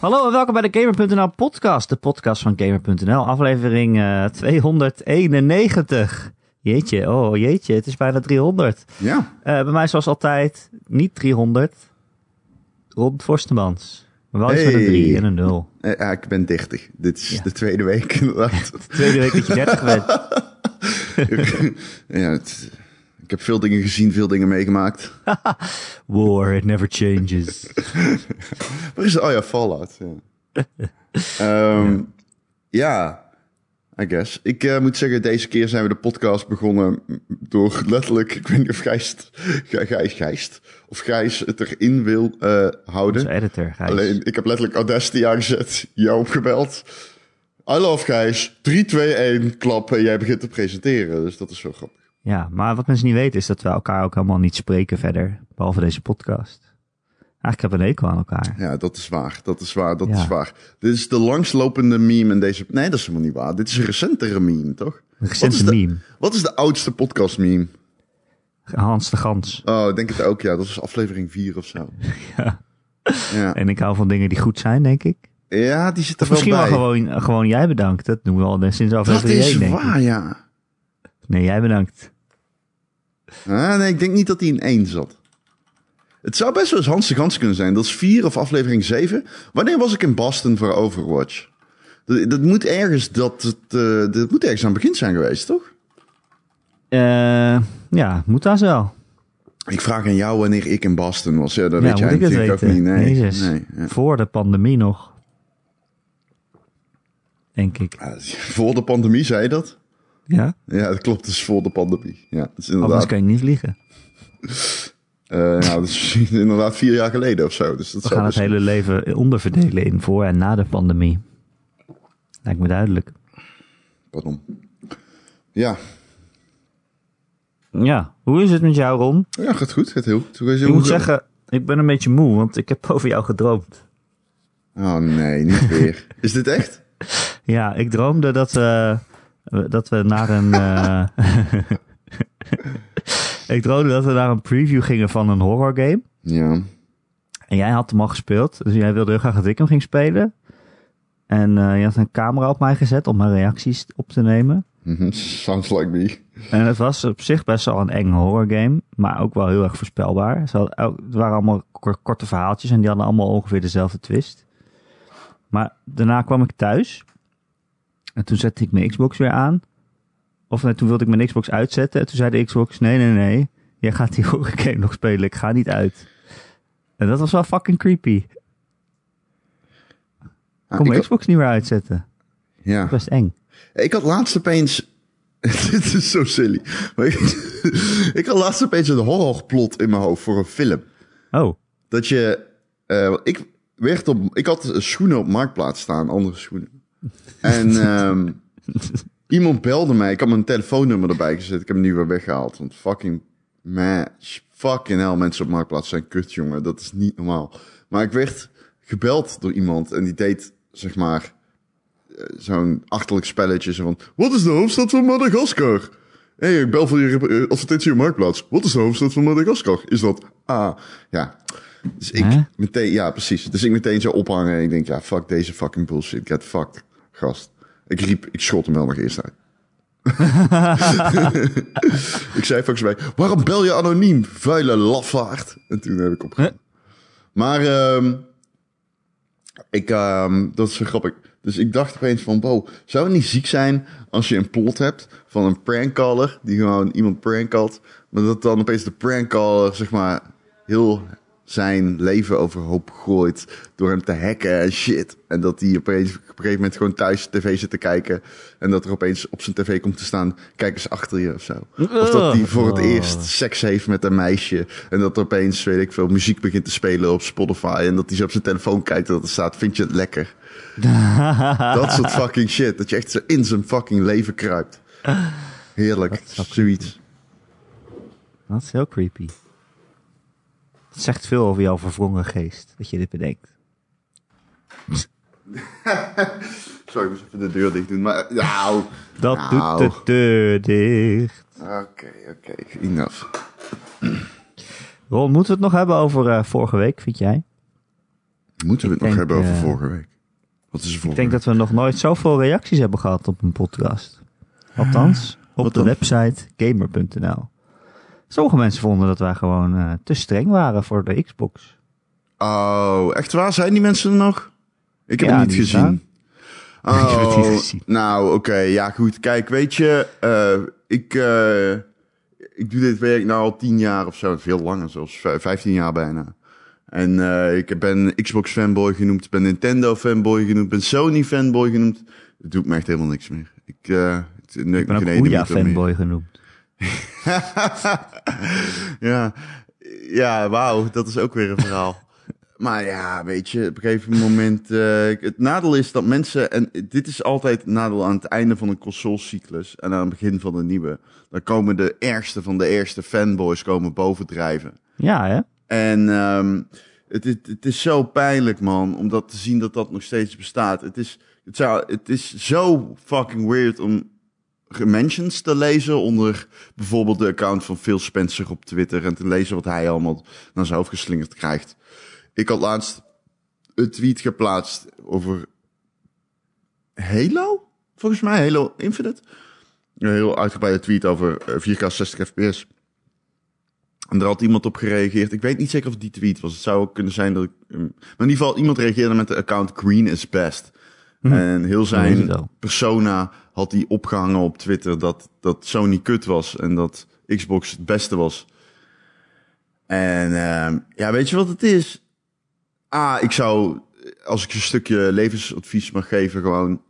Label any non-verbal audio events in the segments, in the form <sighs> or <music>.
Hallo en welkom bij de Gamer.nl podcast, de podcast van Gamer.nl, aflevering eh, 291. Jeetje, oh jeetje, het is bijna 300. Ja, Eh, bij mij zoals altijd niet 300, Rob Forstemans. Maar wel iets met een Hey. 3 en een 0. Eh, ja, ik ben 30. Dit is Ja. de tweede week inderdaad. <laughs> <laughs> Tweede week dat je 30 bent. <laughs> ja, het- ik heb veel dingen gezien, veel dingen meegemaakt. <laughs> War, it never changes. <laughs> Waar is het? Oh ja, Fallout. Ja, <laughs> Ehm, ja I guess. Ik eh, moet zeggen, deze keer zijn we de podcast begonnen door letterlijk, ik weet niet of Gijs, Gij- Gijs, Gijs of Gijs het erin wil eh, houden. Onze editor, Gijs. Alleen, ik heb letterlijk Audacity aangezet, jou opgebeld. I love Gijs. 3, 2, 1, klap en jij begint te presenteren. Dus dat is wel grappig. Ja, maar wat mensen niet weten is dat we elkaar ook helemaal niet spreken verder, behalve deze podcast. Eigenlijk hebben we een hekel aan elkaar. Ja, dat is waar. Dat is waar. Dat Ja. is waar. Dit is de langstlopende meme in deze... Nee, dat is helemaal niet waar. Dit is een recentere meme, toch? Een Wat recente is de- meme. Wat is de oudste podcast meme? Hans de Gans. Oh, ik denk het ook, ja. Dat is aflevering 4 of zo. <laughs> Ja. Ja, En ik hou van dingen die goed zijn, denk ik. ja die zit er Of wel misschien bij. wel gewoon, gewoon jij bedankt. Dat doen we al sinds dat aflevering is 1, denk ik. waar, ja. Nee, jij bedankt. Ah, nee, ik denk niet dat hij in 1 zat. Het zou best wel eens Hans de Gans kunnen zijn. Dat is 4 of aflevering 7. Wanneer was ik in Boston voor Overwatch? Dat, dat moet ergens dat het, eh, dat moet ergens aan het begin zijn geweest, toch? Eh, ja, moet dat wel. Ik vraag aan jou wanneer ik in Boston was. Ja, dat Ja, weet jij natuurlijk ook niet. Nee, Jezus. nee. Ja. Voor de pandemie nog. Denk ik. Ah, <laughs> Voor de pandemie zei je dat? Ja? Ja, dat klopt. Dus voor de pandemie. Ja, dat is Anders inderdaad. kan je niet vliegen. eh, nou, dat is <laughs> inderdaad vier jaar geleden of zo. Dus dat We gaan het best- hele leven onderverdelen in voor en na de pandemie. Lijkt me duidelijk. Pardon. Ja. Ja, hoe is het met jou, Ron? ja, gaat goed. Gaat heel goed. Ik moet zeggen, ik ben een beetje moe, want ik heb <laughs> over jou gedroomd. Oh nee, niet weer. <laughs> Is dit echt? Ja, ik droomde dat we, dat we naar een. eh, <laughs> ik droomde dat we naar een preview gingen van een horror game. Ja. En jij had hem al gespeeld, dus jij wilde heel graag dat ik hem ging spelen. En eh, je had een camera op mij gezet om mijn reacties op te nemen. Mhm, Sounds like me. En het was op zich best wel een eng horror game, maar ook wel heel erg voorspelbaar. Ze hadden, elk- het waren allemaal kor- korte verhaaltjes en die hadden allemaal ongeveer dezelfde twist. Maar daarna kwam ik thuis en toen zette ik mijn Xbox weer aan. Of nee, toen wilde ik mijn Xbox uitzetten en toen zei de Xbox, nee, nee, nee, jij gaat die <laughs> horror game nog spelen, ik ga niet uit. En dat was wel fucking creepy. Ik kon ik, mijn Xbox niet meer uitzetten. ja. Best eng. ik had laatst opeens... <laughs> Dit is zo silly. Maar ik, <laughs> ik had laatst opeens een horrorplot in mijn hoofd voor een film. Oh, Dat je... eh, ik, werd op, ik had schoenen op Marktplaats staan, andere schoenen. En ehm, iemand belde mij. Ik had mijn telefoonnummer erbij gezet. Ik heb hem nu weer weggehaald. Want fucking... Man, fucking hell, mensen op Marktplaats zijn kut, jongen. Dat is niet normaal. Maar ik werd gebeld door iemand. En die deed, zeg maar... eh, Zo'n achterlijk spelletje. Zo van... Wat is de hoofdstad van Madagaskar? Hé, hey, ik bel voor je eh, advertentie op Marktplaats. Wat is de hoofdstad van Madagaskar? Is dat... Ah, ja. Dus ik meteen... Ja, precies. Dus ik meteen zo ophangen. En ik denk, ja, fuck deze fucking bullshit. Get fucked, gast. Ik riep... Ik schot hem wel nog eerst uit. <laughs> ik zei volgens mij... Waarom bel je anoniem, vuile lafaard? En toen heb ik opgehangen. Maar... ehm ik, ehm, dat is zo grappig. Dus ik dacht opeens van, wow, zou het niet ziek zijn als je een plot hebt van een prankcaller die gewoon iemand prankcallt, maar dat dan opeens de prankcaller, zeg maar, heel zijn leven overhoop gooit door hem te hacken en shit. En dat hij opeens op een gegeven moment gewoon thuis tv zit te kijken en dat er opeens op zijn tv komt te staan, kijk eens achter je of zo. Of dat hij voor het Oh. eerst seks heeft met een meisje en dat er opeens, weet ik veel, muziek begint te spelen op Spotify en dat hij zo op zijn telefoon kijkt en dat er staat, vind je het lekker? <laughs> Dat soort fucking shit. Dat je echt zo in zijn fucking leven kruipt. Heerlijk. Zoiets. Dat is heel creepy. Het zegt veel over jouw verwrongen geest, dat je dit bedenkt. <laughs> Sorry, ik moest even de deur dicht doen. Maar, nou. Dat Nou. doet de deur dicht. Oké, oké. Enough. Ron, moeten we het nog hebben over eh, vorige week, vind jij? Moeten we het Ik nog denk, hebben over eh, vorige week? Wat is er Ik vorige denk week? dat we nog nooit zoveel reacties hebben gehad op een podcast. Althans, op de website gamer.nl. Sommige mensen vonden dat wij gewoon eh, te streng waren voor de Xbox. Oh, echt waar? Zijn die mensen er nog? Ik heb Ja, het niet gezien. Oh, <laughs> Ik heb het niet gezien. nou oké, ja goed. Kijk, weet je, eh, ik, eh, ik doe dit werk nou al tien jaar of zo, veel langer zelfs, vijftien jaar bijna. En ik ben Xbox fanboy genoemd, ben Nintendo fanboy genoemd, ben Sony fanboy genoemd. Dat doet me echt helemaal niks meer. Ik, het Ik ben ook Ouya meer. fanboy genoemd. <laughs> ja, ja wauw, dat is ook weer een verhaal. maar ja, weet je, op een gegeven moment... eh, het nadeel is dat mensen... En dit is altijd het nadeel aan het einde van een consolecyclus... en aan het begin van de nieuwe. Dan komen de ergste van de eerste fanboys komen bovendrijven. Ja, hè? En ehm, het, is, het is zo pijnlijk, man, om dat te zien dat dat nog steeds bestaat. Het is, het, zou, het is zo fucking weird om mentions te lezen onder bijvoorbeeld de account van Phil Spencer op Twitter en te lezen wat hij allemaal naar zijn hoofd geslingerd krijgt. Ik had laatst een tweet geplaatst over Halo, volgens mij, Halo Infinite. Een heel uitgebreide tweet over eh, 4K 60 fps. En daar had iemand op gereageerd. Ik weet niet zeker of het die tweet was. Het zou ook kunnen zijn dat ik... um, Maar in ieder geval, iemand reageerde met de account Green is best. En heel zijn persona had hij opgehangen op Twitter dat, dat Sony kut was en dat Xbox het beste was. En ehm, ja, weet je wat het is? Ah, ik zou, als ik een stukje levensadvies mag geven, gewoon...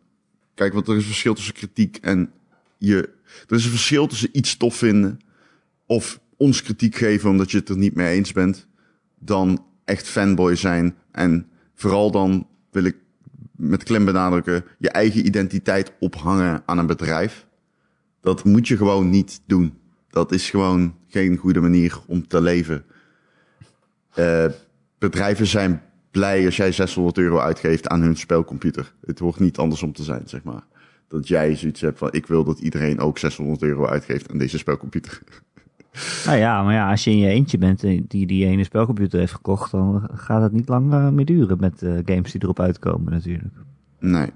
Kijk, want er is verschil tussen kritiek en je... Er is een verschil tussen iets tof vinden of ons kritiek geven omdat je het er niet mee eens bent, dan echt fanboy zijn. En vooral dan wil ik met klem benadrukken, je eigen identiteit ophangen aan een bedrijf. Dat moet je gewoon niet doen. Dat is gewoon geen goede manier om te leven. Eh, bedrijven zijn blij als jij 600 euro uitgeeft aan hun spelcomputer. Het hoort niet andersom te zijn, zeg maar. Dat jij zoiets hebt van, ik wil dat iedereen ook 600 euro uitgeeft aan deze spelcomputer. Nou ja, maar ja, als je in je eentje bent en die die ene spelcomputer heeft gekocht, dan gaat het niet lang eh, meer duren met de games die erop uitkomen natuurlijk. Nee.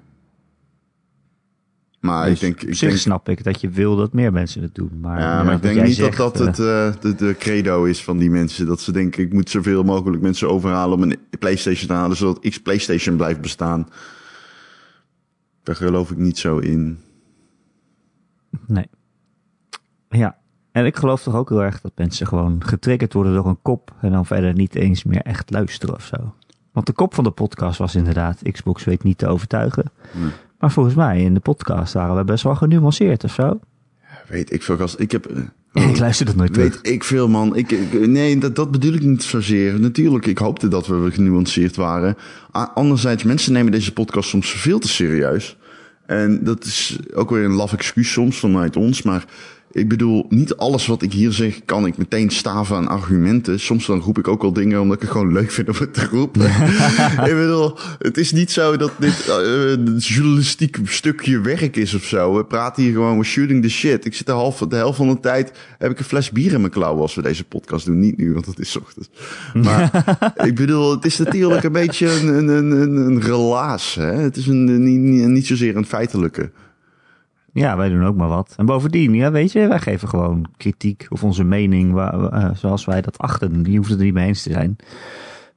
Maar Dus ik denk, op ik denk, snap ik dat je wil dat meer mensen het doen. Maar, ja, maar ik denk niet zegt, dat dat eh, het, eh, de, de credo is van die mensen. Dat ze denken, ik moet zoveel mogelijk mensen overhalen om een Playstation te halen, zodat X Playstation blijft bestaan. Daar geloof ik niet zo in. Nee. Ja. En ik geloof toch ook heel erg dat mensen gewoon getriggerd worden door een kop en dan verder niet eens meer echt luisteren of zo. Want de kop van de podcast was inderdaad, Xbox weet niet te overtuigen. Maar volgens mij in de podcast waren we best wel genuanceerd of zo. Weet ik veel, gast. Ik heb... eh, <laughs> ik luister dat nooit terug. Weet ik veel, man. Ik, ik- nee, dat, dat bedoel ik niet zozeer. Natuurlijk, ik hoopte dat we genuanceerd waren. Anderzijds, mensen nemen deze podcast soms veel te serieus. En dat is ook weer een laf excuus soms vanuit ons. Maar ik bedoel, niet alles wat ik hier zeg kan ik meteen staven aan argumenten. Soms dan roep ik ook wel dingen omdat ik het gewoon leuk vind om het te roepen. <laughs> ik bedoel, het is niet zo dat dit eh, een journalistiek stukje werk is of zo. We praten hier gewoon, we're shooting the shit. Ik zit de, half, de helft van de tijd, heb ik een fles bier in mijn klauw als we deze podcast doen. Niet nu, want het is ochtends. Maar <laughs> ik bedoel, het is natuurlijk een beetje een, een, een, een, een relaas. Hè? Het is een, niet, niet zozeer een feitelijke. Ja, wij doen ook maar wat. En bovendien, ja, weet je, wij geven gewoon kritiek of onze mening wa- eh, zoals wij dat achten. Die hoeft het er niet mee eens te zijn.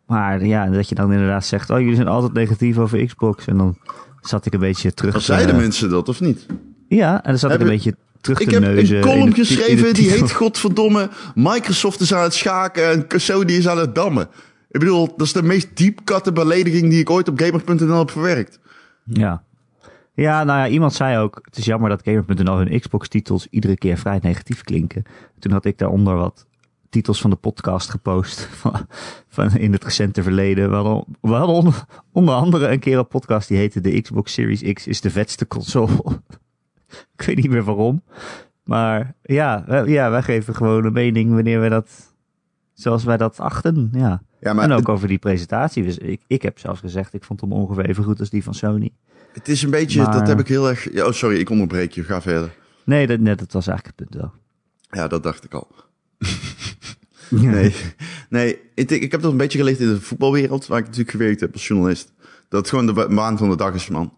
Maar ja, dat je dan inderdaad zegt, oh, jullie zijn altijd negatief over Xbox. En dan zat ik een beetje terug te... zeiden mensen dat, of niet? Ja, en dan zat ik een beetje terug Ik te heb neuzen. een column de ti- in de geschreven die heet godverdomme Microsoft is aan het schaken en Sony is aan het dammen. Ik bedoel, dat is de meest diepkatte belediging die ik ooit op gamer.nl heb verwerkt. Ja. Ja, nou ja, iemand zei ook, het is jammer dat Gamer.nl hun Xbox-titels iedere keer vrij negatief klinken. Toen had ik daaronder wat titels van de podcast gepost <laughs> van, van in het recente verleden. We hadden, we hadden onder, onder andere een keer een podcast die heette de Xbox Series X is de vetste console. <laughs> ik weet niet meer waarom. Maar ja, wij- ja, wij geven gewoon een mening wanneer we dat, zoals wij dat achten. Ja. Ja, maar en ook het, over die presentatie. Dus ik, ik heb zelfs gezegd, ik vond hem ongeveer even goed als die van Sony. Het is een beetje, Maar- dat heb ik heel erg... Oh, sorry, ik onderbreek je. Ga verder. Nee, dat, net, dat was eigenlijk het punt wel. Ja, dat dacht ik al. <laughs> Nee, Nee, ik, ik heb dat een beetje geleerd in de voetbalwereld, waar ik natuurlijk gewerkt heb als journalist. Dat het gewoon de baan van de dag is, man.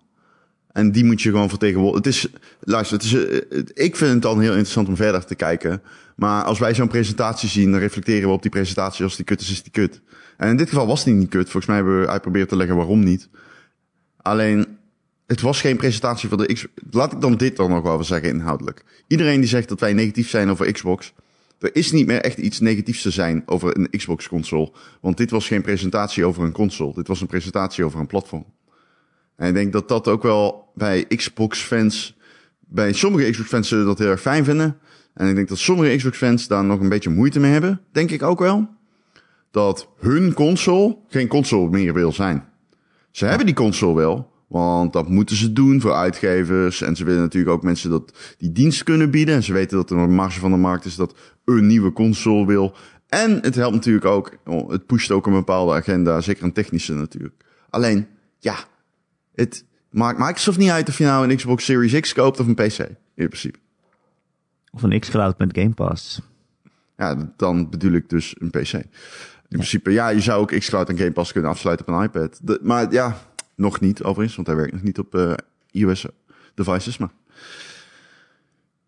En die moet je gewoon vertegenwoordigen. Het is, luister, het is, eh, ik vind het dan heel interessant om verder te kijken. Maar als wij zo'n presentatie zien, dan reflecteren we op die presentatie. Als die kut is, is die kut. En in dit geval was die niet kut. Volgens mij hebben we uitgeprobeerd te leggen waarom niet. Alleen, het was geen presentatie van de X. Laat ik dan dit dan nog wel zeggen inhoudelijk. Iedereen die zegt dat wij negatief zijn over Xbox. Er is niet meer echt iets negatiefs te zijn over een Xbox-console. Want dit was geen presentatie over een console. Dit was een presentatie over een platform. En ik denk dat dat ook wel bij Xbox-fans... Bij sommige Xbox-fans zullen dat heel erg fijn vinden. En ik denk dat sommige Xbox-fans daar nog een beetje moeite mee hebben. Denk ik ook wel. Dat hun console geen console meer wil zijn. Ze hebben die console wel, want dat moeten ze doen voor uitgevers. En ze willen natuurlijk ook mensen dat die dienst kunnen bieden. En ze weten dat er een marge van de markt is dat een nieuwe console wil. En het helpt natuurlijk ook, het pusht ook een bepaalde agenda, zeker een technische natuurlijk. Alleen, ja, het maakt Microsoft niet uit of je nou een Xbox Series X koopt of een PC, in principe. Of een xCloud met Game Pass. Ja, dan bedoel ik dus een PC. In principe, ja, je zou ook xCloud en Game Pass kunnen afsluiten op een iPad. De- maar ja, nog niet overigens, want hij werkt nog niet op eh iOS devices. Maar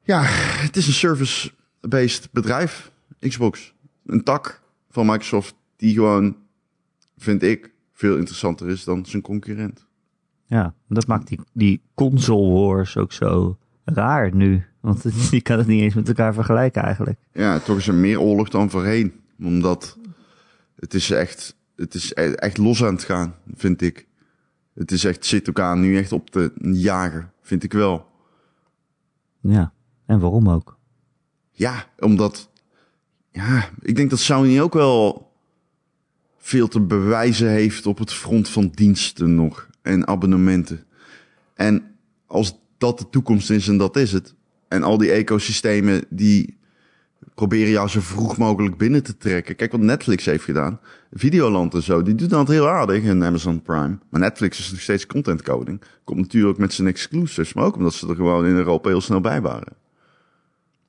ja, het is een service-based bedrijf, Xbox. Een tak van Microsoft die gewoon, vind ik, veel interessanter is dan zijn concurrent. Ja, dat maakt die, die console wars ook zo raar nu. Want het- <laughs> je kan het niet eens met elkaar vergelijken eigenlijk. Ja, toch is er meer oorlog dan voorheen. Omdat het is echt, het is e- echt los aan het gaan, vind ik. Het is echt, zit elkaar nu echt op te jagen, vind ik wel. Ja, en waarom ook? Ja, omdat, ja, ik denk dat Sony ook wel veel te bewijzen heeft op het front van diensten nog en abonnementen. En als dat de toekomst is en dat is het, en al die ecosystemen die proberen jou zo vroeg mogelijk binnen te trekken. Kijk wat Netflix heeft gedaan. Videoland en zo, die doet dat heel aardig in Amazon Prime. Maar Netflix is nog steeds content coding. Komt natuurlijk met zijn exclusives, maar ook omdat ze er gewoon in Europa heel snel bij waren.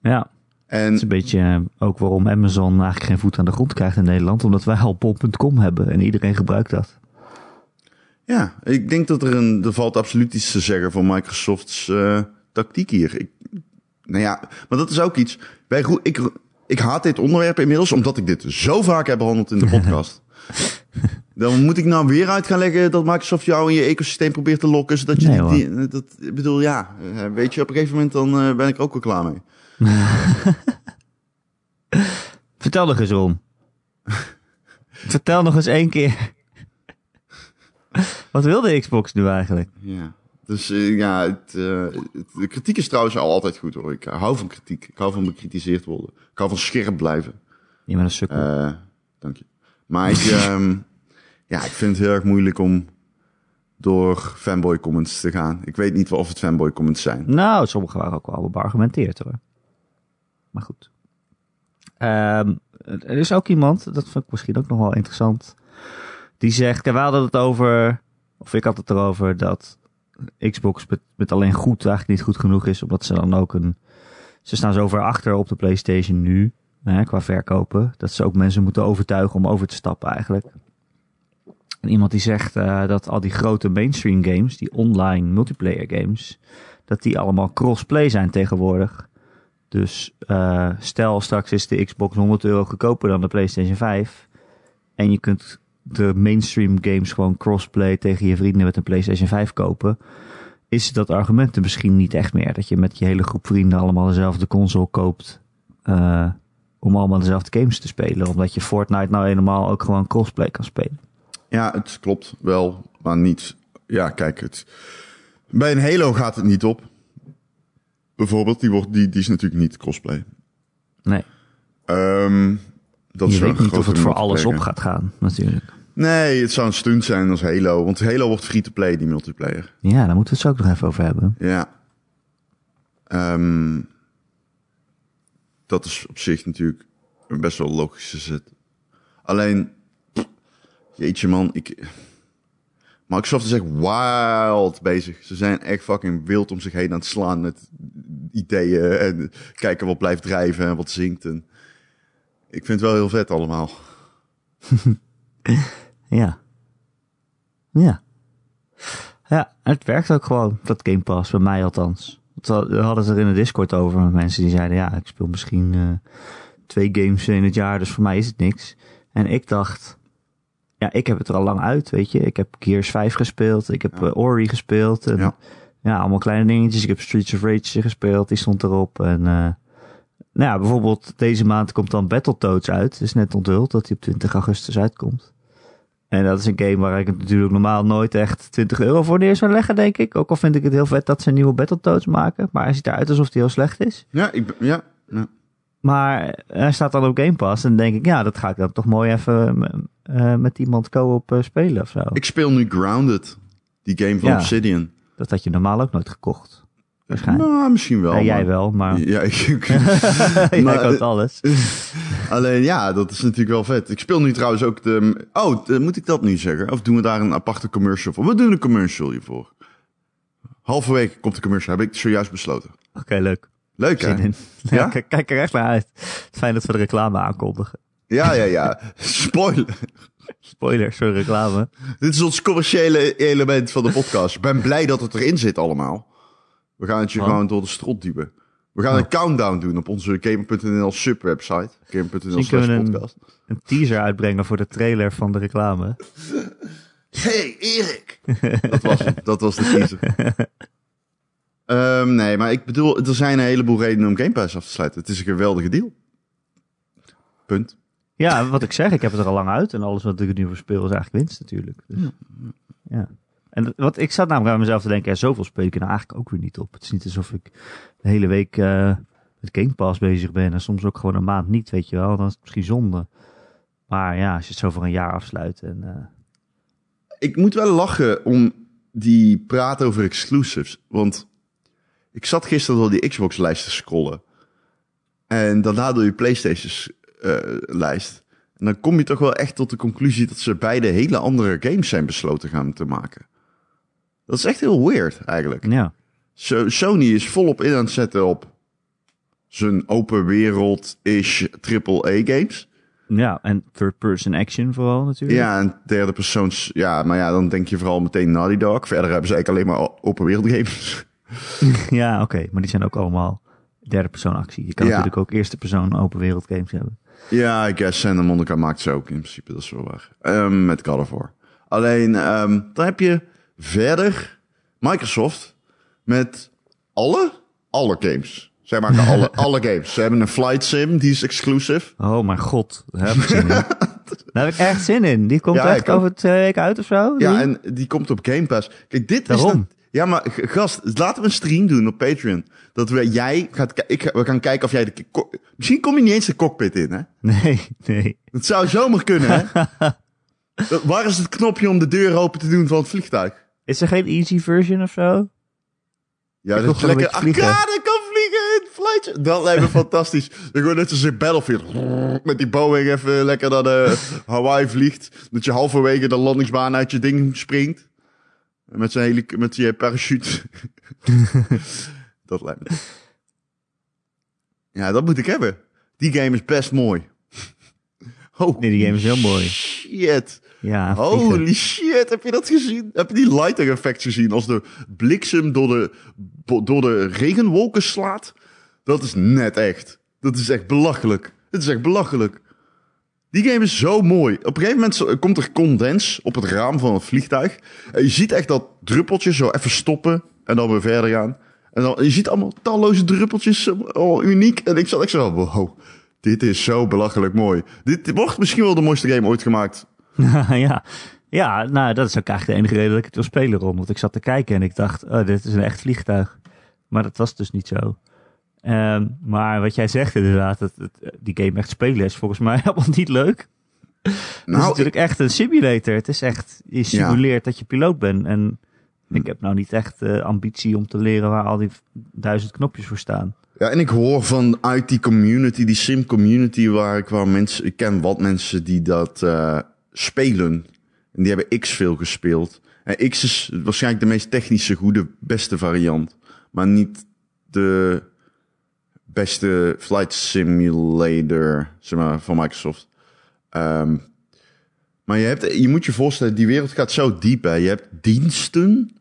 Ja, En het is een beetje eh, ook waarom Amazon eigenlijk geen voet aan de grond krijgt in Nederland. Omdat wij al bol.com hebben en iedereen gebruikt dat. Ja, ik denk dat er een, er valt absoluut iets te zeggen van Microsoft's eh, tactiek hier. Ik, nou ja, maar dat is ook iets. Wij, ik, ik haat dit onderwerp inmiddels, omdat ik dit zo vaak heb behandeld in de <laughs> podcast. Dan moet ik nou weer uit gaan leggen dat Microsoft jou in je ecosysteem probeert te lokken, zodat je Nee, die, die- dat, ik bedoel, ja, eh, weet je, op een gegeven moment dan eh, ben ik er ook wel klaar mee. <laughs> Vertel nog eens, Ron. Vertel nog eens één keer. <laughs> Wat wil de Xbox nu eigenlijk? Ja. Dus eh, ja, het, eh, de kritiek is trouwens al altijd goed hoor. Ik hou van kritiek. Ik hou van bekritiseerd worden. Ik hou van scherp blijven. Je bent een sukkel. Eh, dank je. Maar ik, <laughs> ehm, ja, ik vind het heel erg moeilijk om door fanboy comments te gaan. Ik weet niet of het fanboy comments zijn. Nou, sommige waren ook wel beargumenteerd hoor. Maar goed. Ehm, er is ook iemand, dat vind ik misschien ook nog wel interessant. Die zegt, we hadden het over, of ik had het erover, dat Xbox met, met alleen goed eigenlijk niet goed genoeg is. Omdat ze dan ook een, ze staan zo ver achter op de PlayStation nu, hè, qua verkopen. Dat ze ook mensen moeten overtuigen om over te stappen eigenlijk. En iemand die zegt eh, dat al die grote mainstream games, die online multiplayer games, dat die allemaal crossplay zijn tegenwoordig. Dus eh, stel straks is de Xbox 100 euro goedkoper dan de PlayStation 5. En je kunt de mainstream games gewoon crossplay tegen je vrienden met een PlayStation 5 kopen. Is dat argument er misschien niet echt meer? Dat je met je hele groep vrienden allemaal dezelfde console koopt. eh, om allemaal dezelfde games te spelen. Omdat je Fortnite nou helemaal ook gewoon crossplay kan spelen. Ja, het klopt wel, maar niet. Ja, kijk, het, bij een Halo gaat het niet op. Bijvoorbeeld, die, wordt, die, die is natuurlijk niet crossplay. Nee, Ehm dat je weet niet of het voor alles op gaat gaan, natuurlijk. Nee, het zou een stunt zijn als Halo. Want Halo wordt free-to-play, die multiplayer. Ja, daar moeten we het zo ook nog even over hebben. Ja. Ehm, dat is op zich natuurlijk een best wel logische zet. Alleen, jeetje man, ik... Microsoft is echt wild bezig. Ze zijn echt fucking wild om zich heen aan het slaan met ideeën en kijken wat blijft drijven en wat zingt. En ik vind het wel heel vet allemaal. <laughs> Ja. Ja. Ja, het werkt ook gewoon, dat Game Pass, bij mij althans. We hadden het er in de Discord over met mensen die zeiden, ja, ik speel misschien uh, twee games in het jaar, dus voor mij is het niks. En ik dacht, ja, ik heb het er al lang uit, weet je. Ik heb Gears 5 gespeeld, ik heb Ja. uh, Ori gespeeld. En, ja. Ja. allemaal kleine dingetjes. Ik heb Streets of Rage gespeeld, die stond erop. En uh, nou ja, bijvoorbeeld deze maand komt dan Battletoads uit. Het is net onthuld dat hij op 20 augustus uitkomt. En dat is een game waar ik het natuurlijk normaal nooit echt 20 euro voor neer zou leggen, denk ik. Ook al vind ik het heel vet dat ze een nieuwe Battletoads maken. Maar hij ziet eruit alsof hij heel slecht is. Ja, ik, ja, ja. Maar hij staat dan op Game Pass. En dan denk ik, ja, dat ga ik dan toch mooi even uh, met iemand co-op uh, spelen of zo. Ik speel nu Grounded. Die game van Ja. Obsidian. Dat had je normaal ook nooit gekocht. Waarschijnlijk. Nou, misschien wel. jij maar- wel, maar Ja, ik, <laughs> jij maar, koopt alles. <laughs> Alleen ja, dat is natuurlijk wel vet. Ik speel nu trouwens ook de... Oh, moet ik dat nu zeggen? Of doen we daar een aparte commercial voor? We doen een commercial hiervoor. Halverwege komt de commercial, heb ik zojuist besloten. Oké, leuk. Leuk hè? Ja, kijk er echt naar uit. Fijn dat we de reclame aankondigen. Ja, ja, ja. Spoiler. Spoiler, sorry, reclame. Dit is ons commerciële element van de podcast. Ik ben blij dat het erin zit allemaal. We gaan het je gewoon door de strot duwen. We gaan Oh. een countdown doen op onze Gamer.nl subwebsite. Gamer.nl slash we een- podcast. Een teaser uitbrengen voor de trailer van de reclame. <laughs> Hey, Erik! dat, was, het. dat was de teaser. <laughs> Ehm, nee, maar ik bedoel, er zijn een heleboel redenen om Game Pass af te sluiten. Het is een geweldige deal. Punt. Ja, wat ik zeg, ik heb het er al lang uit. En alles wat ik er nu voor speel is eigenlijk winst natuurlijk. Dus, ja. En wat, ik zat namelijk aan mezelf te denken, ja, zoveel speel ik er nou eigenlijk ook weer niet op. Het is niet alsof ik de hele week eh, met Game Pass bezig ben. En soms ook gewoon een maand niet, weet je wel. Dan is het misschien zonde. Maar ja, als je het zo voor een jaar afsluit. En, eh, Ik moet wel lachen om die praat over exclusives. Want ik zat gisteren door die Xbox-lijst te scrollen. En daarna door je PlayStation-lijst. en dan kom je toch wel echt tot de conclusie dat ze beide hele andere games zijn besloten gaan te maken. Dat is echt heel weird, eigenlijk. ja. So- Sony is volop in aan het zetten op zijn open wereld-ish AAA-games. ja, en third person action vooral natuurlijk. Ja, en derde persoons. Ja, maar ja, dan denk je vooral meteen Naughty Dog. Verder hebben ze eigenlijk alleen maar open wereld games. <laughs> Ja, oké. Maar die zijn ook allemaal derde persoon actie. Je kan Ja. natuurlijk ook eerste persoon open wereld games hebben. ja, I guess Santa Monica maakt ze ook in principe. Dat is wel waar. Ehm, met God of War. Alleen, ehm, dan heb je verder Microsoft met alle, alle games. Zij maken alle, <laughs> alle games. Ze hebben een flight sim, die is exclusive. Oh mijn god, daar heb ik zin in. <laughs> Daar heb ik echt zin in. Die komt Ja, echt over twee weken uit of zo. Ja, en die komt op Game Pass. Kijk, dit is dan- Ja, maar gast, laten we een stream doen op Patreon. Dat we, jij gaat, ik, we gaan kijken of jij de... Misschien kom je niet eens de cockpit in, hè? <laughs> Nee, nee. Dat zou zomaar kunnen, hè? Waar is het knopje om de deur open te doen van het vliegtuig? Is er geen easy version of zo? Ja, Ik wil dat je gewoon lekker arcade kan vliegen in het flightje. Dat lijkt me <laughs> fantastisch. Dan gewoon net zoals in Battlefield. Met die Boeing even lekker naar de Hawaii vliegt. Dat je halverwege de landingsbaan uit je ding springt. Met zijn hele, met je parachute. <laughs> dat lijkt me. Ja, dat moet ik hebben. Die game is best mooi. Oh, <laughs> Nee, die game is heel mooi. Shit. Ja, vliegen. Holy shit, heb je dat gezien? Heb je die lighting effect gezien? Als de bliksem door de, door de regenwolken slaat? Dat is net echt. Dat is echt belachelijk. Het is echt belachelijk. Die game is zo mooi. Op een gegeven moment komt er condens op het raam van het vliegtuig. En je ziet echt dat druppeltje zo even stoppen en dan weer verder gaan. En dan, je ziet allemaal talloze druppeltjes, zo- oh, uniek. En ik zat echt zo, wow, dit is zo belachelijk mooi. Dit wordt misschien wel de mooiste game ooit gemaakt. <laughs> ja. ja, nou, dat is ook eigenlijk de enige reden dat ik het wil spelen, Ron. Want ik zat te kijken en ik dacht, oh, dit is een echt vliegtuig. Maar dat was dus niet zo. Ehm, maar wat jij zegt inderdaad, dat, dat die game echt spelen is volgens mij <laughs> helemaal niet leuk. het is Nou, natuurlijk echt een simulator. Het is echt, je simuleert dat je piloot bent. En ik heb nou niet echt eh, ambitie om te leren waar al die duizend knopjes voor staan. Ja, en ik hoor vanuit die community, die sim community, waar ik waar mensen, ik ken wat mensen die dat eh, spelen. En die hebben X veel gespeeld. En X is waarschijnlijk de meest technische, goede, beste variant. Maar niet de beste flight simulator, zeg maar, van Microsoft. Ehm, Maar je, hebt, je moet je voorstellen, die wereld gaat zo diep. Hè. Je hebt diensten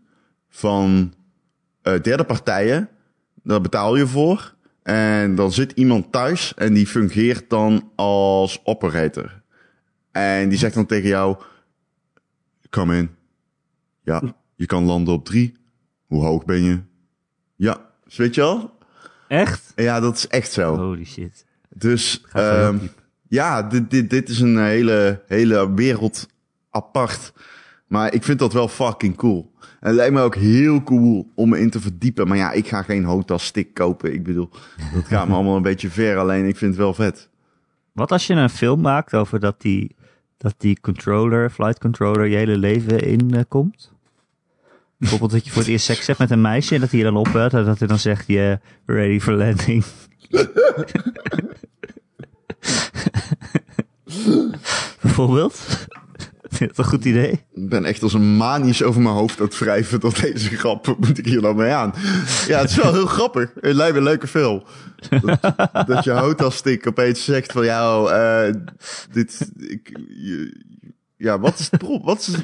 van eh, derde partijen. Daar betaal je voor. En dan zit iemand thuis en die fungeert dan als operator. En die zegt dan tegen jou: Come in. Ja, je kan landen op drie. Hoe hoog ben je? Ja, dus weet je wel? Echt? Ja, dat is echt zo. Holy shit. Dus ehm, ja, dit, dit, dit is een hele, hele wereld apart. Maar ik vind dat wel fucking cool. En het lijkt me ook heel cool om me in te verdiepen. Maar ja, ik ga geen hotel stick kopen. Ik bedoel, dat gaat me allemaal een beetje ver. Alleen ik vind het wel vet. Wat als je een film maakt over dat die, dat die controller, flight controller, je hele leven in eh? Bijvoorbeeld dat je voor het eerst seks hebt met een meisje en dat hij je dan opbelt en dat hij dan zegt, yeah, ready for landing. <laughs> Bijvoorbeeld. <laughs> Dat een goed idee? Ik ben echt als een manisch over mijn hoofd aan het wrijven tot deze grap. <laughs> Moet ik hier dan mee aan? Ja, het is wel heel grappig. Het lijkt me een leuke film. Dat, dat je hotelstick opeens zegt van jou, eh dit, ik, je- ja, wat is het Wat is,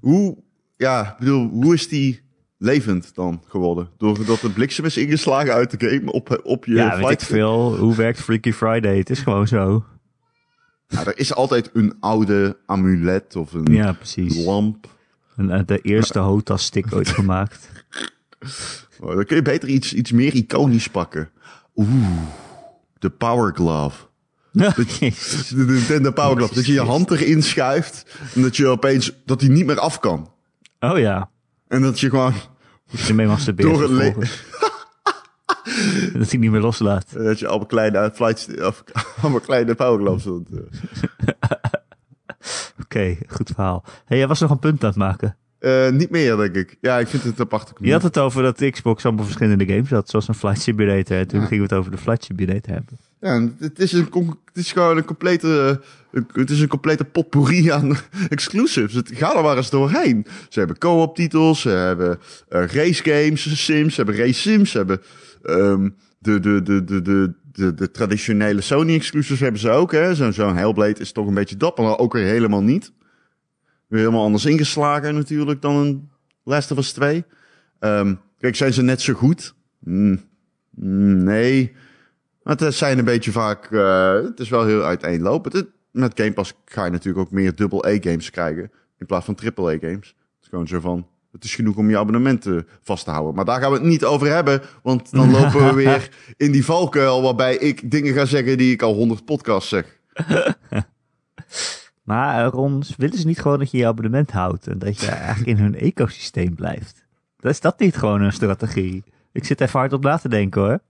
hoe, ja, ik bedoel, hoe is die levend dan geworden? Doordat de bliksem is ingeslagen uit de game op, op je Ja, weet ik flight veel. Hoe werkt Freaky Friday? Het is gewoon zo. Ja, er is altijd een oude amulet of een Ja, precies. lamp. En, eh, de eerste Hota-stick ooit <laughs> gemaakt. Oh, dan kun je beter iets, iets meer iconisch pakken. Oeh, de Power Glove. Jezus. De Nintendo Power Glove. Dat je je hand erin schuift en dat je opeens, dat die niet meer af kan. Oh ja. En dat je gewoon, je mee masturbeert <laughs> Door het. <laughs> Dat hij niet meer loslaat. dat je allemaal kleine flights, of <laughs> allemaal kleine Power Gloves. <laughs> doet. Oké, goed verhaal. hey, jij was nog een punt aan het maken. Eh, niet meer, denk ik. Ja, ik vind het een aparte Je had het over dat Xbox allemaal verschillende games had, zoals een Flight Simulator. En toen Ja. gingen we het over de Flight Simulator hebben. Ja, het is, een, het is gewoon een complete, het is een complete potpourri aan exclusives. Het gaat er maar eens doorheen. Ze hebben co-op titels, ze hebben eh, race games, sims, ze hebben race sims, ze hebben ehm, de, de, de, de, de, de, traditionele Sony exclusives hebben ze ook. Zo'n zo'n Hellblade is toch een beetje dat, maar ook weer helemaal niet. Weer helemaal anders ingeslagen natuurlijk dan een Last of Us 2. Ehm, kijk, zijn ze net zo goed? Hmm, hmm, nee. Maar het zijn een beetje vaak, eh, het is wel heel uiteenlopend. Met Game Pass ga je natuurlijk ook meer double-A-games krijgen. In plaats van triple-A-games. Het is gewoon zo van, het is genoeg om je abonnementen vast te houden. Maar daar gaan we het niet over hebben. Want dan lopen we <laughs> weer in die valkuil waarbij ik dingen ga zeggen die ik al honderd podcasts zeg. <laughs> Maar eh, Ron, willen ze niet gewoon dat je je abonnement houdt en dat je eigenlijk in hun ecosysteem blijft? Is dat niet gewoon een strategie? Ik zit even hard op na te denken hoor.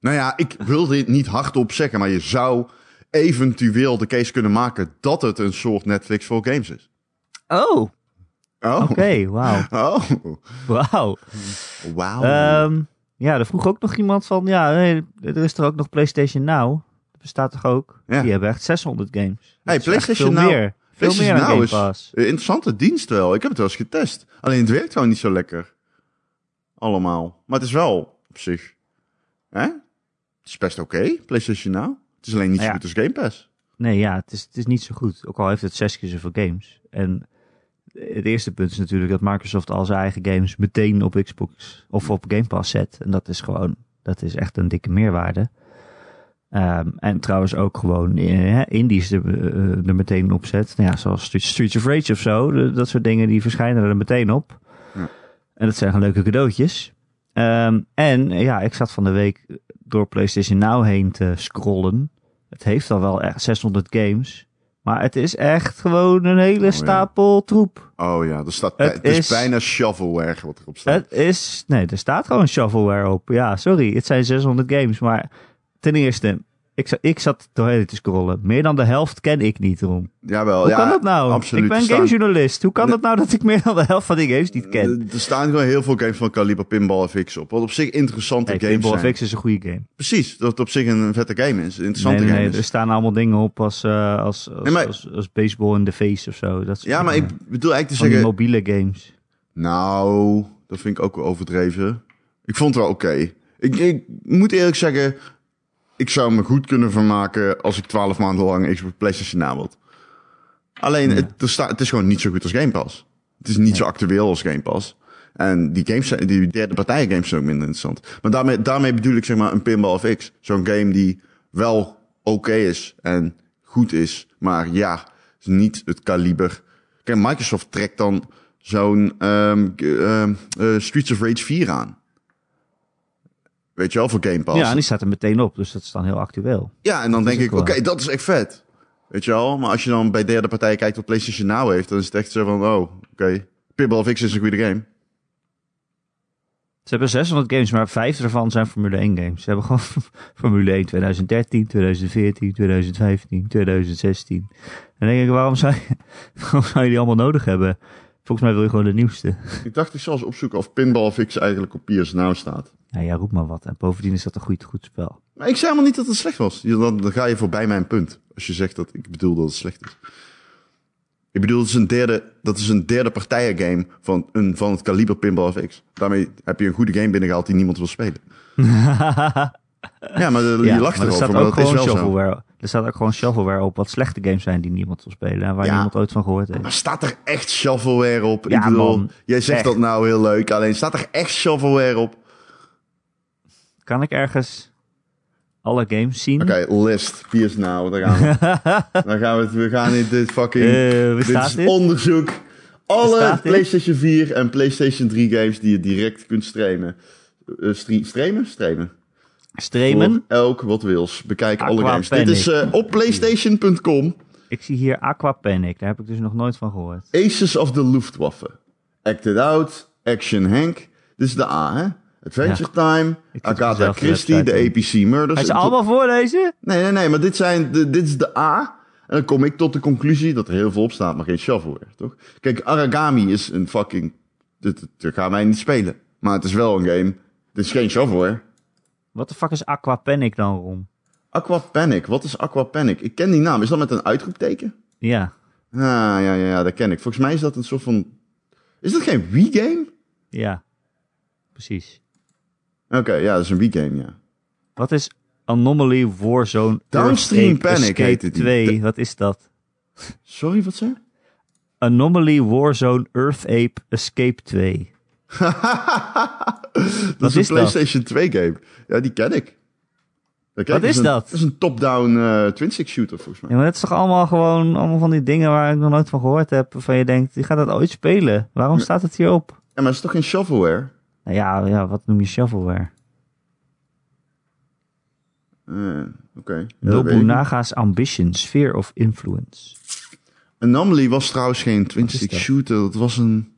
Nou ja, ik wil dit niet hardop zeggen, maar je zou eventueel de case kunnen maken dat het een soort Netflix voor games is. Oh, Oh. oké, wauw. <laughs> Oh. Wauw. Wauw. Ehm, ja, er vroeg ook nog iemand van, ja, er is er ook nog PlayStation Now. Dat bestaat toch ook? Ja. Die hebben echt 600 games. Hey, Dat PlayStation Now- Meer. Veel PlayStation meer Now is-. Een interessante dienst wel. Ik heb het wel eens getest. Alleen het werkt gewoon niet zo lekker. Allemaal. Maar het is wel op zich. Hè? Het is best oké, PlayStation Now. Het is alleen niet zo Ja. goed als Game Pass. Nee, ja, het is, het is niet zo goed. Ook al heeft het zes keer zoveel games. En het eerste punt is natuurlijk dat Microsoft al zijn eigen games meteen op Xbox of op Game Pass zet. En dat is gewoon, dat is echt een dikke meerwaarde. Ehm, en trouwens ook gewoon eh, indies er, eh, er meteen op zet. Nou ja, zoals Streets- of Rage of zo. Dat soort dingen die verschijnen er meteen op. Ja. En dat zijn gewoon leuke cadeautjes. Ehm, en ja, ik zat van de week door PlayStation Now heen te scrollen. Het heeft al wel echt 600 games. Maar het is echt gewoon een hele ja. stapel troep. Oh ja, er staat Het het, is, is- bijna shovelware wat erop staat. Het is, nee, er staat gewoon shovelware op. Ja, sorry, het zijn 600 games. Maar ten eerste, ik, za- ik zat doorheen te scrollen. Meer dan de helft ken ik niet, Ron. Jawel, Hoe ja, kan dat nou? Absoluut. Ik ben staan- gamejournalist. Hoe kan dat nou dat ik meer dan de helft van die games niet ken? Er staan gewoon heel veel games van kaliber Pinball FX op. Wat op zich interessante Hey, games Pinball zijn. FX is een goede game. Precies, dat het op zich een vette game is. Een interessante Nee, nee, game nee, er staan allemaal dingen op als, eh, als, als, Nee, maar- als, als baseball in the face of zo. Dat Ja, maar dingen. ik bedoel eigenlijk te Van zeggen... mobiele games. Nou, dat vind ik ook wel overdreven. Ik vond het wel oké. Ik, ik moet eerlijk zeggen, ik zou me goed kunnen vermaken als ik twaalf maanden lang Xbox PlayStation na had. Alleen, Ja. het, is gewoon niet zo goed als Game Pass. Het is niet zo actueel als Game Pass. En die games, die derde partijen games zijn ook minder interessant. Maar daarmee, daarmee bedoel ik zeg maar een Pinball FX. Zo'n game die wel oké is en goed is. Maar ja, is niet het kaliber. Kijk, Microsoft trekt dan zo'n ehm, ehm, eh, Streets of Rage 4 aan. Weet je wel, voor Game Pass. Ja, en die staat er meteen op, dus dat is dan heel actueel. Ja, en dan Dat denk ik, oké, dat is echt vet. Weet je wel? Maar als je dan bij derde partijen kijkt wat PlayStation Now heeft, dan is het echt zo van, oh, oké. Pinball FX is een goede game. Ze hebben 600 games, maar vijf ervan zijn Formule 1 games. Ze hebben gewoon <laughs> Formule 1 2013, 2014, 2015, 2016. En dan denk ik, waarom zou, je, <laughs> waarom zou je die allemaal nodig hebben? Volgens mij wil je gewoon de nieuwste. Ik dacht, ik zal eens opzoeken of Pinball FX eigenlijk op PS Now staat. Nou ja, roep maar wat. En bovendien is dat een goed, goed spel. Maar ik zei helemaal niet dat het slecht was. Dan, dan ga je voorbij mijn punt. Als je zegt dat ik bedoel dat het slecht is. Ik bedoel, het is een derde, dat is een derde partijen game van, een, van het kaliber Pinball FX. Daarmee heb je een goede game binnengehaald die niemand wil spelen. <laughs> Ja, maar <laughs> de, Ja, je lacht maar er erover, staat ook dat is gewoon shovelware. Er staat ook gewoon shovelware op wat slechte games zijn die niemand wil spelen. En waar Ja. niemand ooit van gehoord heeft. Maar staat er echt shovelware op? Ja, ik bedoel, man. jij zegt Echt. dat nou heel leuk, alleen staat er echt shovelware op? Kan ik ergens alle games zien? Oké, list, PS Now, daar gaan we. <laughs> gaan we, we gaan in dit fucking, Eh, dit is dit? onderzoek. Alle? PlayStation 4 en PlayStation 3 games die je direct kunt streamen. Eh, stre- streamen? Streamen. Streamen? Voor elk wat wils. Bekijk alle games. Dit is eh, op PlayStation.com. Ik zie hier Aquapanic. Daar heb ik dus nog nooit van gehoord. Aces of the Luftwaffe. Acted Out, Action Hank. Dit is de A, hè? Adventure Time, Agatha Christie, de APC Murders. Je ze allemaal voorlezen? Nee, nee, nee, maar dit, zijn de, dit is de A. En dan kom ik tot de conclusie dat er heel veel op staat, maar geen shovelware, toch? Kijk, Aragami is een fucking... Dit, dit, dit gaan wij niet spelen. Maar het is wel een game. Dit is geen shovelware. Wat de fuck is Aquapanic dan, Ron? Aquapanic, wat is Aquapanic? Ik ken die naam. Is dat met een uitroepteken? Ja, Ah, ja, ja, ja, dat ken ik. Volgens mij is dat een soort van... Is dat geen Wii-game? ja. Precies. Oké, ja, dat is een Wii-game, ja. Wat is Anomaly Warzone Downstream Panic Escape heet het niet. 2? Wat is dat? Sorry, wat zei? Anomaly Warzone Earth Ape Escape 2. <laughs> Dat is is een dat? PlayStation 2 game. Ja, die ken ik. Wat is een- dat? Dat is een top-down eh twin-stick shooter, volgens mij. Ja, maar dat is toch allemaal gewoon allemaal van die dingen waar ik nog nooit van gehoord heb. Waarvan je denkt, die gaat dat ooit spelen. Waarom staat het hier op? Ja, maar het is toch geen shovelware? Nou ja, ja, wat noem je shovelware? Eh, Oké. Nobunaga's Ambition, Sphere of Influence. Anomaly was trouwens geen twin-stick shooter. Dat was een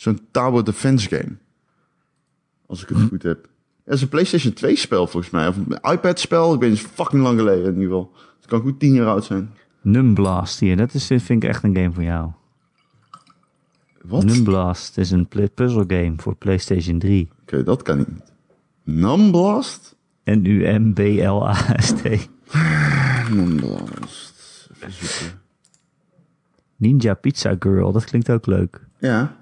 zo'n tower defense game. Als ik het goed heb. Dat is een PlayStation 2 spel volgens mij. Of een iPad spel. Ik weet het fucking lang geleden in ieder geval. Het kan goed tien jaar oud zijn. Numblast hier, dat is, vind ik echt een game voor jou. Wat? Numblast is een puzzle game voor PlayStation 3. Oké, dat kan ik niet. Numblast? <sighs> N-U-M-B-L-A-S-T. Numblast. Ninja Pizza Girl, dat klinkt ook leuk. Ja.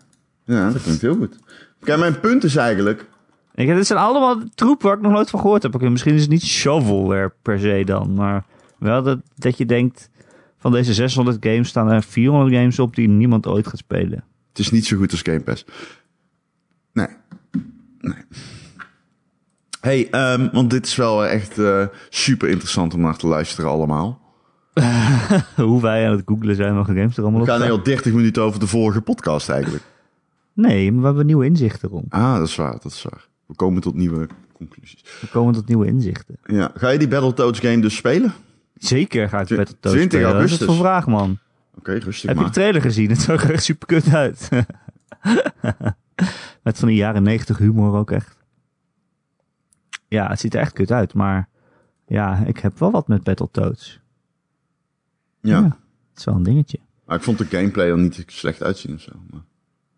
Ja, dat klinkt heel goed. Kijk, mijn punt is eigenlijk... Ik, dit zijn allemaal troep waar ik nog nooit van gehoord heb. Oké, misschien is het niet shovelware per se dan, maar wel dat, dat je denkt... Van deze 600 games staan er 400 games op die niemand ooit gaat spelen. Het is niet zo goed als Game Pass. Nee. Nee. hey, ehm, want dit is wel echt eh, super interessant om naar te luisteren allemaal. <laughs> Hoe wij aan het googlen zijn welke games er allemaal We op gaan staan. heel 30 minuten over de vorige podcast eigenlijk. Nee, maar we hebben nieuwe inzichten rond. Ah, dat is waar, dat is waar. We komen tot nieuwe conclusies. We komen tot nieuwe inzichten. Ja, ga je die Battletoads game dus spelen? Zeker ga ik Tw- Battletoads 20 spelen. Wat is augustus. voor vraag, man? Oké, rustig Heb je de trailer gezien? Het zag er echt super kut uit. <laughs> Met van die jaren 90 humor ook echt. Ja, het ziet er echt kut uit, maar ja, ik heb wel wat met Battletoads. Ja. Het is wel een dingetje. Maar ik vond de gameplay er niet slecht uitzien of zo. Maar...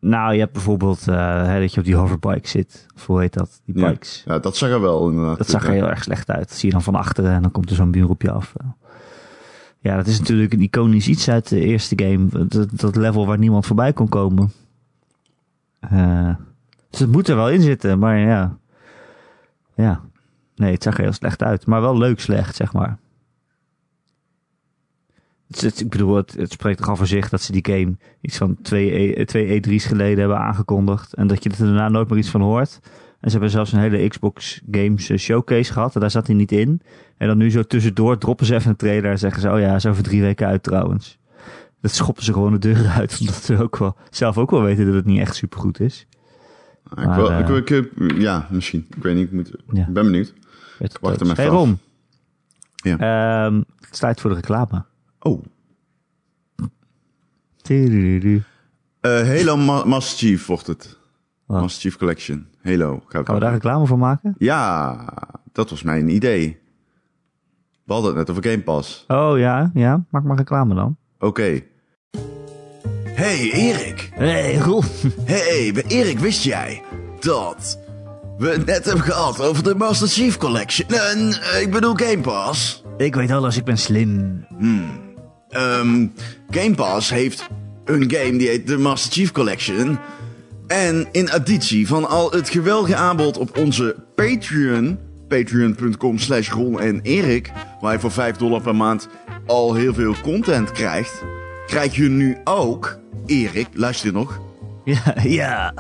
Nou, je hebt bijvoorbeeld eh, hè, dat je op die hoverbike zit. Of hoe heet dat? Die bikes. Ja, dat zag er wel inderdaad. Dat zag er heel erg slecht uit. Dat zie je dan van achteren en dan komt er zo'n muur op je af. Ja, dat is natuurlijk een iconisch iets uit de eerste game. Dat, dat level waar niemand voorbij kon komen. Eh, dus het moet er wel in zitten, maar ja. Ja. Nee, het zag er heel slecht uit. Maar wel leuk slecht, zeg maar. Het, het- ik bedoel, het, het spreekt toch al voor zich dat ze die game iets van twee, E- twee E3's geleden hebben aangekondigd. En dat je er daarna nooit meer iets van hoort. En ze hebben zelfs een hele Xbox Games eh, showcase gehad. En daar zat hij niet in. En dan nu zo tussendoor droppen ze even een trailer en zeggen ze... Oh ja, is over drie weken uit trouwens. Dat schoppen ze gewoon de deur <laughs> uit. Omdat ze ook wel, zelf ook wel weten dat het niet echt supergoed is. ik Maar, wil, eh, ik, ik, ik- ja, misschien. Ik weet niet. Ik, moet, Ja. ik ben benieuwd. Wacht Hey af. Ron. Ja. Ehm, het is tijd voor de reclame. Oh. Eh, Halo Ma- Master Chief wordt het. Master Chief Collection. Halo. Gaan we daar reclame voor maken? Ja, dat was mijn idee. We hadden het net over Game Pass. Oh ja, ja. Maak maar reclame dan. Oké. Hey Erik. Hey Ron. <laughs> Hey Erik, wist jij dat we het net hebben gehad over de Master Chief Collection? En eh, ik bedoel Game Pass. Ik weet alles, ik ben slim. Ehm, Game Pass heeft een game die heet de Master Chief Collection. En in additie van al het geweldige aanbod op onze Patreon, patreon.com slash Ron en Erik, waar je voor 5 dollar per maand al heel veel content krijgt, krijg je nu ook, Erik, luister nog, <laughs> Ja, ja.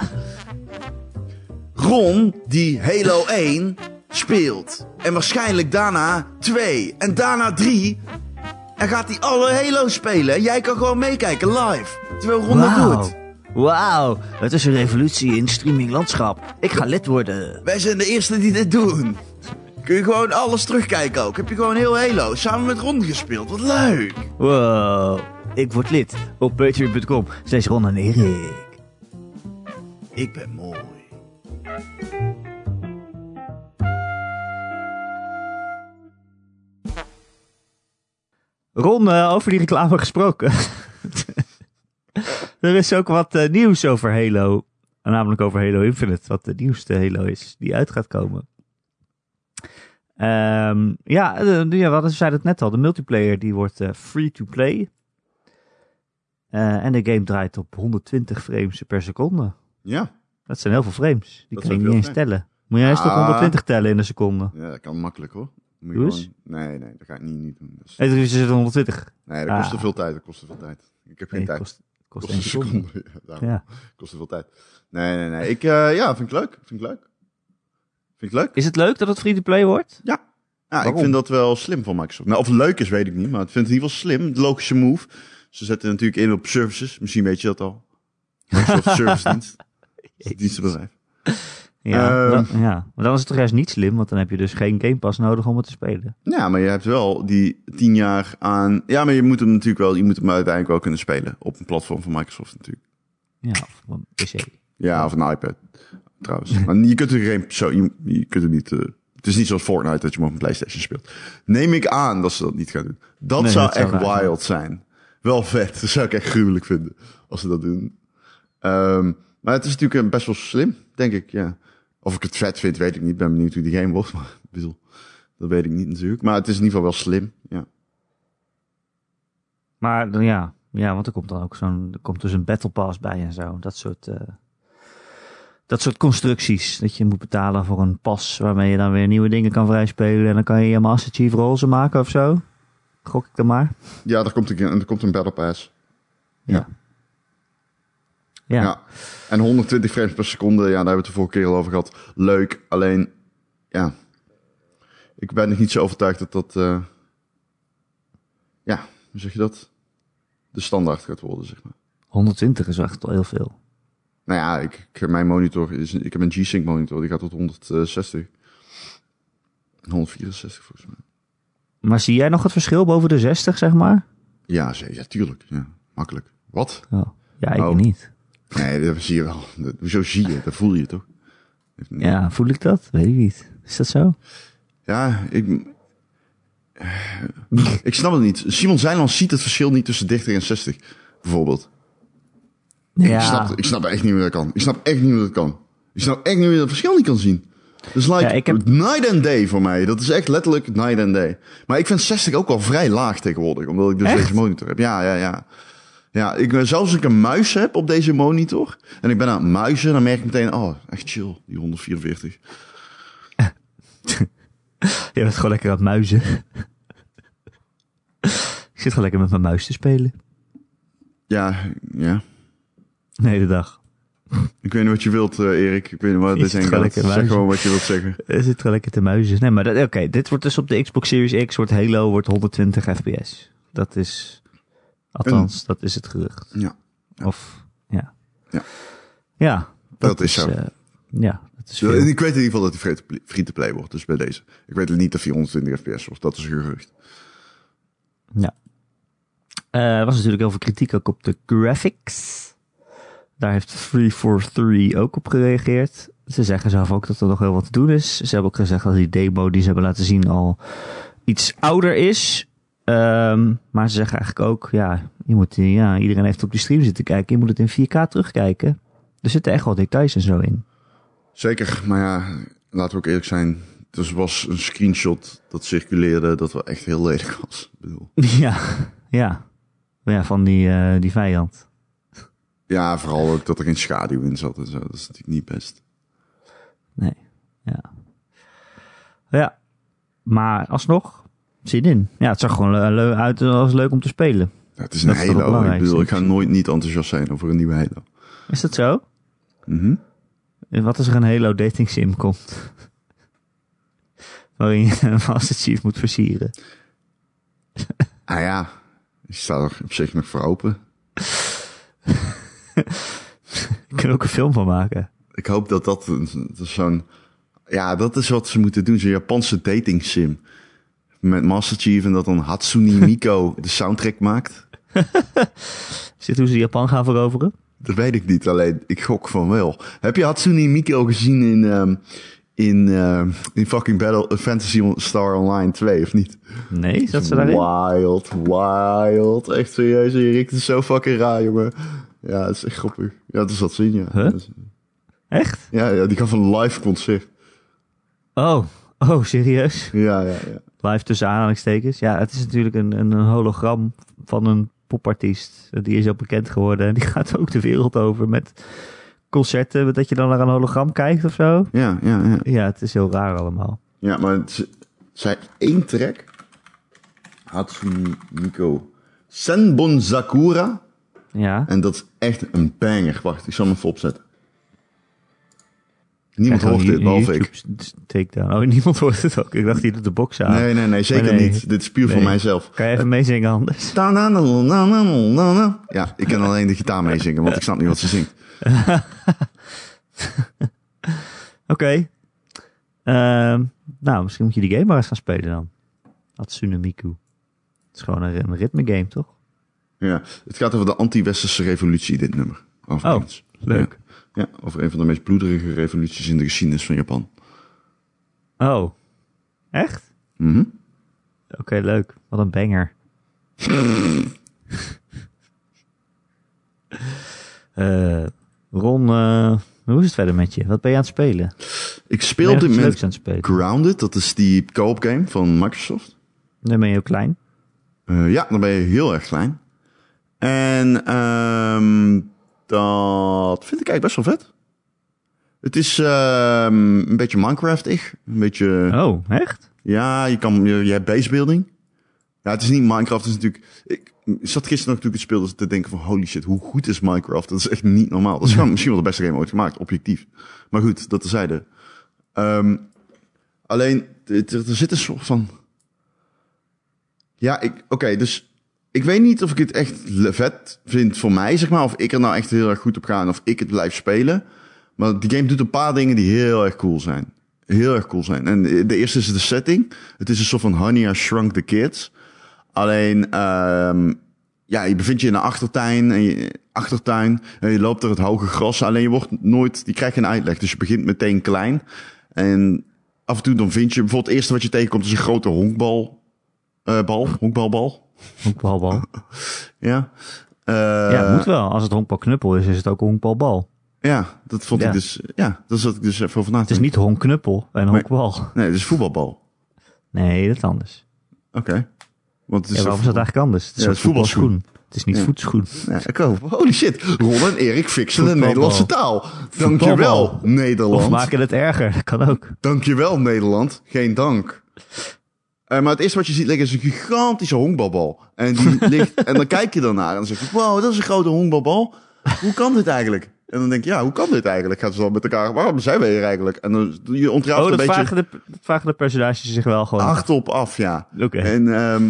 Ron die Halo 1 speelt. En waarschijnlijk daarna 2 en daarna 3. En gaat hij alle Halo's spelen. En jij kan gewoon meekijken live. Terwijl Ron dat Wauw. doet. Wauw, het is een revolutie in streaminglandschap. Ik ga lid worden. Wij zijn de eerste die dit doen. Kun je gewoon alles terugkijken ook. Heb je gewoon heel Halo samen met Ron gespeeld. Wat leuk. Wow, ik word lid op patreon.com. Steeds Ron en Erik. Ik ben mooi. Ron, eh, over die reclame gesproken. <laughs> er is ook wat eh, nieuws over Halo. Namelijk over Halo Infinite. Wat de nieuwste Halo is die uit gaat komen. Ehm, ja, de, ja, we hadden- zeiden het net al. De multiplayer die wordt eh, free to play. En de game draait op 120 frames per seconde. Ja. Dat zijn heel veel frames. Die Dat kan je niet eens tellen. Moet jij eens tot Ah. 120 tellen in een seconde? ja, dat kan makkelijk hoor. Moet je gewoon- Nee, nee, dat ga ik niet, niet doen. Dus- Nee, er is 120. Nee, dat kost te Ah. veel tijd. Dat kost te veel tijd. Ik heb geen Nee, tijd. kost, kost een seconde. seconde. <laughs> Ja. Kost te veel tijd. Nee, nee, nee. Ik, eh, ja, vind ik leuk. Vind ik leuk. Vind ik leuk. Is het leuk dat het free to play wordt? Ja. Ja, ik vind dat wel slim van Microsoft. Nou, of het leuk is, weet ik niet. Maar ik vind het in ieder geval slim. De logische move. Ze zetten natuurlijk in op services. Misschien weet je dat al. Microsoft <laughs> Service Dienst. Dienstenbedrijf. Ja, Ehm. ja, maar dan is het toch juist niet slim, want dan heb je dus geen Game Pass nodig om het te spelen. Ja, maar je hebt wel die tien jaar aan... Ja, maar je moet hem natuurlijk wel... Je moet hem uiteindelijk wel kunnen spelen. Op een platform van Microsoft natuurlijk. Ja, of op een PC. Ja, of een iPad. Trouwens. Maar je kunt er geen... Zo, je, je kunt er niet... eh, het is niet zoals Fortnite dat je hem op een PlayStation speelt. Neem ik aan dat ze dat niet gaan doen. Dat Nee, zou dat echt wild zijn. Wel vet. Dat zou ik echt gruwelijk vinden. Als ze dat doen. Ehm, maar het is natuurlijk eh, best wel slim, denk ik. Ja. Of ik het vet vind, weet ik niet. Ben benieuwd hoe die game wordt. Maar bedoel, dat weet ik niet natuurlijk. Maar het is in ieder geval wel slim. Ja. Maar dan, ja, ja, want er komt dan ook zo'n, er komt dus een Battle Pass bij en zo. Dat soort, eh, dat soort constructies. Dat je moet betalen voor een pas waarmee je dan weer nieuwe dingen kan vrijspelen. En dan kan je je Master Chief roze maken of zo. Gok ik dan maar. Ja, er komt een, er komt een Battle Pass. Ja. Ja. Ja. En 120 frames per seconde, ja, daar hebben we het de vorige keer al over gehad. Leuk, alleen, ja. Ik ben nog niet zo overtuigd dat dat, eh, ja, hoe zeg je dat? De standaard gaat worden, zeg maar. 120 is echt al heel veel. Nou ja, ik, ik, mijn monitor is, ik heb een G-Sync monitor, die gaat tot 160. 164 volgens mij. Maar zie jij nog het verschil boven de 60, zeg maar? Ja, zeker, ja, tuurlijk. Ja, makkelijk. Wat? Oh. Ja, ik Oh. niet. Nee, dat zie je wel. Dat, hoezo zie je? Dat voel je toch? Ja, voel ik dat? Weet ik niet. Is dat zo? Ja, ik... ik snap het niet. Simon Zeiland ziet het verschil niet tussen 30 en 60, bijvoorbeeld. Ja. Ik, snap, ik snap echt niet hoe dat kan. Ik snap echt niet hoe dat kan. Ik snap echt niet hoe dat verschil niet kan zien. Is like Ja, ik heb- night and day voor mij. Dat is echt letterlijk night and day. Maar ik vind 60 ook wel vrij laag tegenwoordig, omdat ik dus Echt? deze monitor heb. Ja, ja, ja. Ja, ik, zelfs als ik een muis heb op deze monitor en ik ben aan het muizen, dan merk ik meteen, oh, echt chill, die 144. <laughs> Je bent gewoon lekker aan het muizen. ik <laughs> Ik zit gewoon lekker met mijn muis te spelen. Ja, ja. De hele dag. Ik weet niet wat je wilt, eh, Erik. Ik weet niet wat dit gaat. lekker Zeg gewoon wat je wilt zeggen. <laughs> Ik zit gewoon lekker te muizen. Nee, maar oké, dit wordt dus op de Xbox Series X, wordt Halo, wordt 120 fps. Dat is, althans, dat is het gerucht. Ja. Ja. Of, ja. Ja. Ja. Dat is zo. eh, ja, dat is veel. ik weet in ieder geval dat hij free to play- wordt. Dus bij deze. Ik weet niet dat hij 120 fps wordt. Dat is gerucht. Ja. Eh, er was natuurlijk heel veel kritiek ook op de graphics. Daar heeft 343 ook op gereageerd. Ze zeggen zelf ook dat er nog heel wat te doen is. Ze hebben ook gezegd dat die demo die ze hebben laten zien al iets ouder is. Ehm, maar ze zeggen eigenlijk ook, ja, je moet, ja, iedereen heeft op die stream zitten kijken. Je moet het in 4K terugkijken. Er zitten echt wel details en zo in. Zeker, maar ja, laten we ook eerlijk zijn. Er was een screenshot dat circuleerde dat wel echt heel lelijk was. Ik bedoel, <laughs> ja, ja. Ja, van die, eh, die vijand. ja, vooral ook dat er geen schaduw in zat en zo. Dat is natuurlijk niet best. Nee, ja. Ja, maar alsnog, zin in. Ja, het zag gewoon le- le- uit als leuk om te spelen. Ja, het is een Dat het Halo. Ik bedoel, ik ga nooit niet enthousiast zijn over een nieuwe Halo. Is dat zo? Mhm. En Wat als er een Halo dating sim komt? <laughs> Waarin je een Master Chief moet versieren. Ah ja, ik sta er op zich nog voor open. <laughs> Ik kan ook een film van maken. Ik hoop dat dat, dat zo'n... Ja, dat is wat ze moeten doen. Zo'n Japanse dating sim. Met Master Chief en dat dan Hatsune Miku <laughs> de soundtrack maakt. <laughs> Is dit hoe ze Japan gaan veroveren? Dat weet ik niet, alleen ik gok van wel. Heb je Hatsune Miku gezien in, ehm, in, ehm, in fucking Battle, eh, Fantasy Star Online 2, of niet? Nee, zat ze daarin? Wild, wild. Echt serieus, Erik. Het is zo fucking raar, jongen. Ja, het is echt grappig. Ja, dat is wat zien, ja. Huh? Dat is- Echt? Ja, ja, die kan van een live concert. Oh, oh, serieus? Ja, ja, ja. Live tussen aanhalingstekens. Ja, het is natuurlijk een, een, een hologram van een popartiest. Die is ook bekend geworden. En die <laughs> gaat ook de wereld over met concerten. Dat je dan naar een hologram kijkt of zo. Ja, ja, ja. Ja, het is heel raar allemaal. Ja, maar het zij één track. Hatsune Miku. Senbon Sakura. Ja. En dat is echt een banger. Wacht, ik zal hem even opzetten. Niemand hoort dit, behalve ik. Takedown. Oh, <laughs> niemand hoort het ook. Ik dacht, die doet de box aan. Nee, nee, nee, zeker nee. niet. Dit is puur voor mijzelf. Kan je even meezingen anders? <laughs> Ja, ik kan alleen de gitaar meezingen, want ik snap niet wat ze zingt. <laughs> Oké. Ehm, nou, misschien moet je die game maar eens gaan spelen dan. Hatsune Miku. Het is gewoon een, een ritme game, toch? Ja, het gaat over de anti-westerse revolutie, dit nummer. Overigens. leuk. Ja, ja, over een van de meest bloederige revoluties in de geschiedenis van Japan. Oh. Echt? Mhm. Oké, leuk. Wat een banger. <laughs> Eh, Ron, eh, hoe is het verder met je? Wat ben je aan het spelen? Ik speel op dit moment? Grounded, dat is die co-op game van Microsoft. Dan ben je ook klein. Eh, ja, dan ben je heel erg klein. En ehm, dat vind ik eigenlijk best wel vet. Het is ehm, een beetje Minecraft-ig. Een beetje... Oh, echt? Ja, je, kan, je, je hebt basebuilding. Ja, het is niet Minecraft. Het is natuurlijk, ik zat gisteren nog toen ik het speelde te denken van holy shit, hoe goed is Minecraft? Dat is echt niet normaal. Dat is gewoon misschien wel de beste game ooit gemaakt, objectief. Maar goed, dat terzijde. Ehm alleen, er, er zit een soort van... Ja, ik, oké, dus ik weet niet of ik het echt vet vind voor mij, zeg maar. Of ik er nou echt heel erg goed op ga en of ik het blijf spelen. Maar die game doet een paar dingen die heel erg cool zijn. Heel erg cool zijn. En de eerste is de setting. Het is een soort van Honey, I Shrunk the Kids. Alleen, ehm, ja, je bevindt je in een achtertuin en je, achtertuin en je loopt door het hoge gras. Alleen je wordt nooit, je krijgt geen uitleg. Dus je begint meteen klein. En af en toe dan vind je, bijvoorbeeld het eerste wat je tegenkomt is een grote honkbal. eh, bal, honkbalbal. Honkbalbal. <laughs> Ja. Eh, ja, het moet wel. Als het honkbalknuppel is, is het ook honkbalbal. Ja, dat vond Ja. ik dus, ja, dat zat ik dus even over na Het is niet honkknuppel en honkbal. Nee, het is voetbalbal. Nee, dat is anders. Oké. Want het is Ja, waarom is dat eigenlijk anders? Het is Ja, een voetbalschoen. voetbalschoen. Het is niet Ja. voetschoen. Ja, ik ook. Holy shit. Ron en Erik fixen de. Nederlandse taal. Dankjewel. Nederland. Of maken het erger, dat kan ook. Dankjewel, Nederland. Geen dank. Eh, maar het eerste wat je ziet liggen is een gigantische honkbalbal. En, die <laughs> ligt, en dan kijk je daarnaar en dan zeg je, wow, dat is een grote honkbalbal. Hoe kan dit eigenlijk? En dan denk je, ja, hoe kan dit eigenlijk? Gaan ze dan met elkaar, waarom zijn we hier eigenlijk? En dan je ontraaft Oh, een beetje vragen, de, dat vragen de personages zich wel gewoon. acht op af, ja. Oké. En ehm,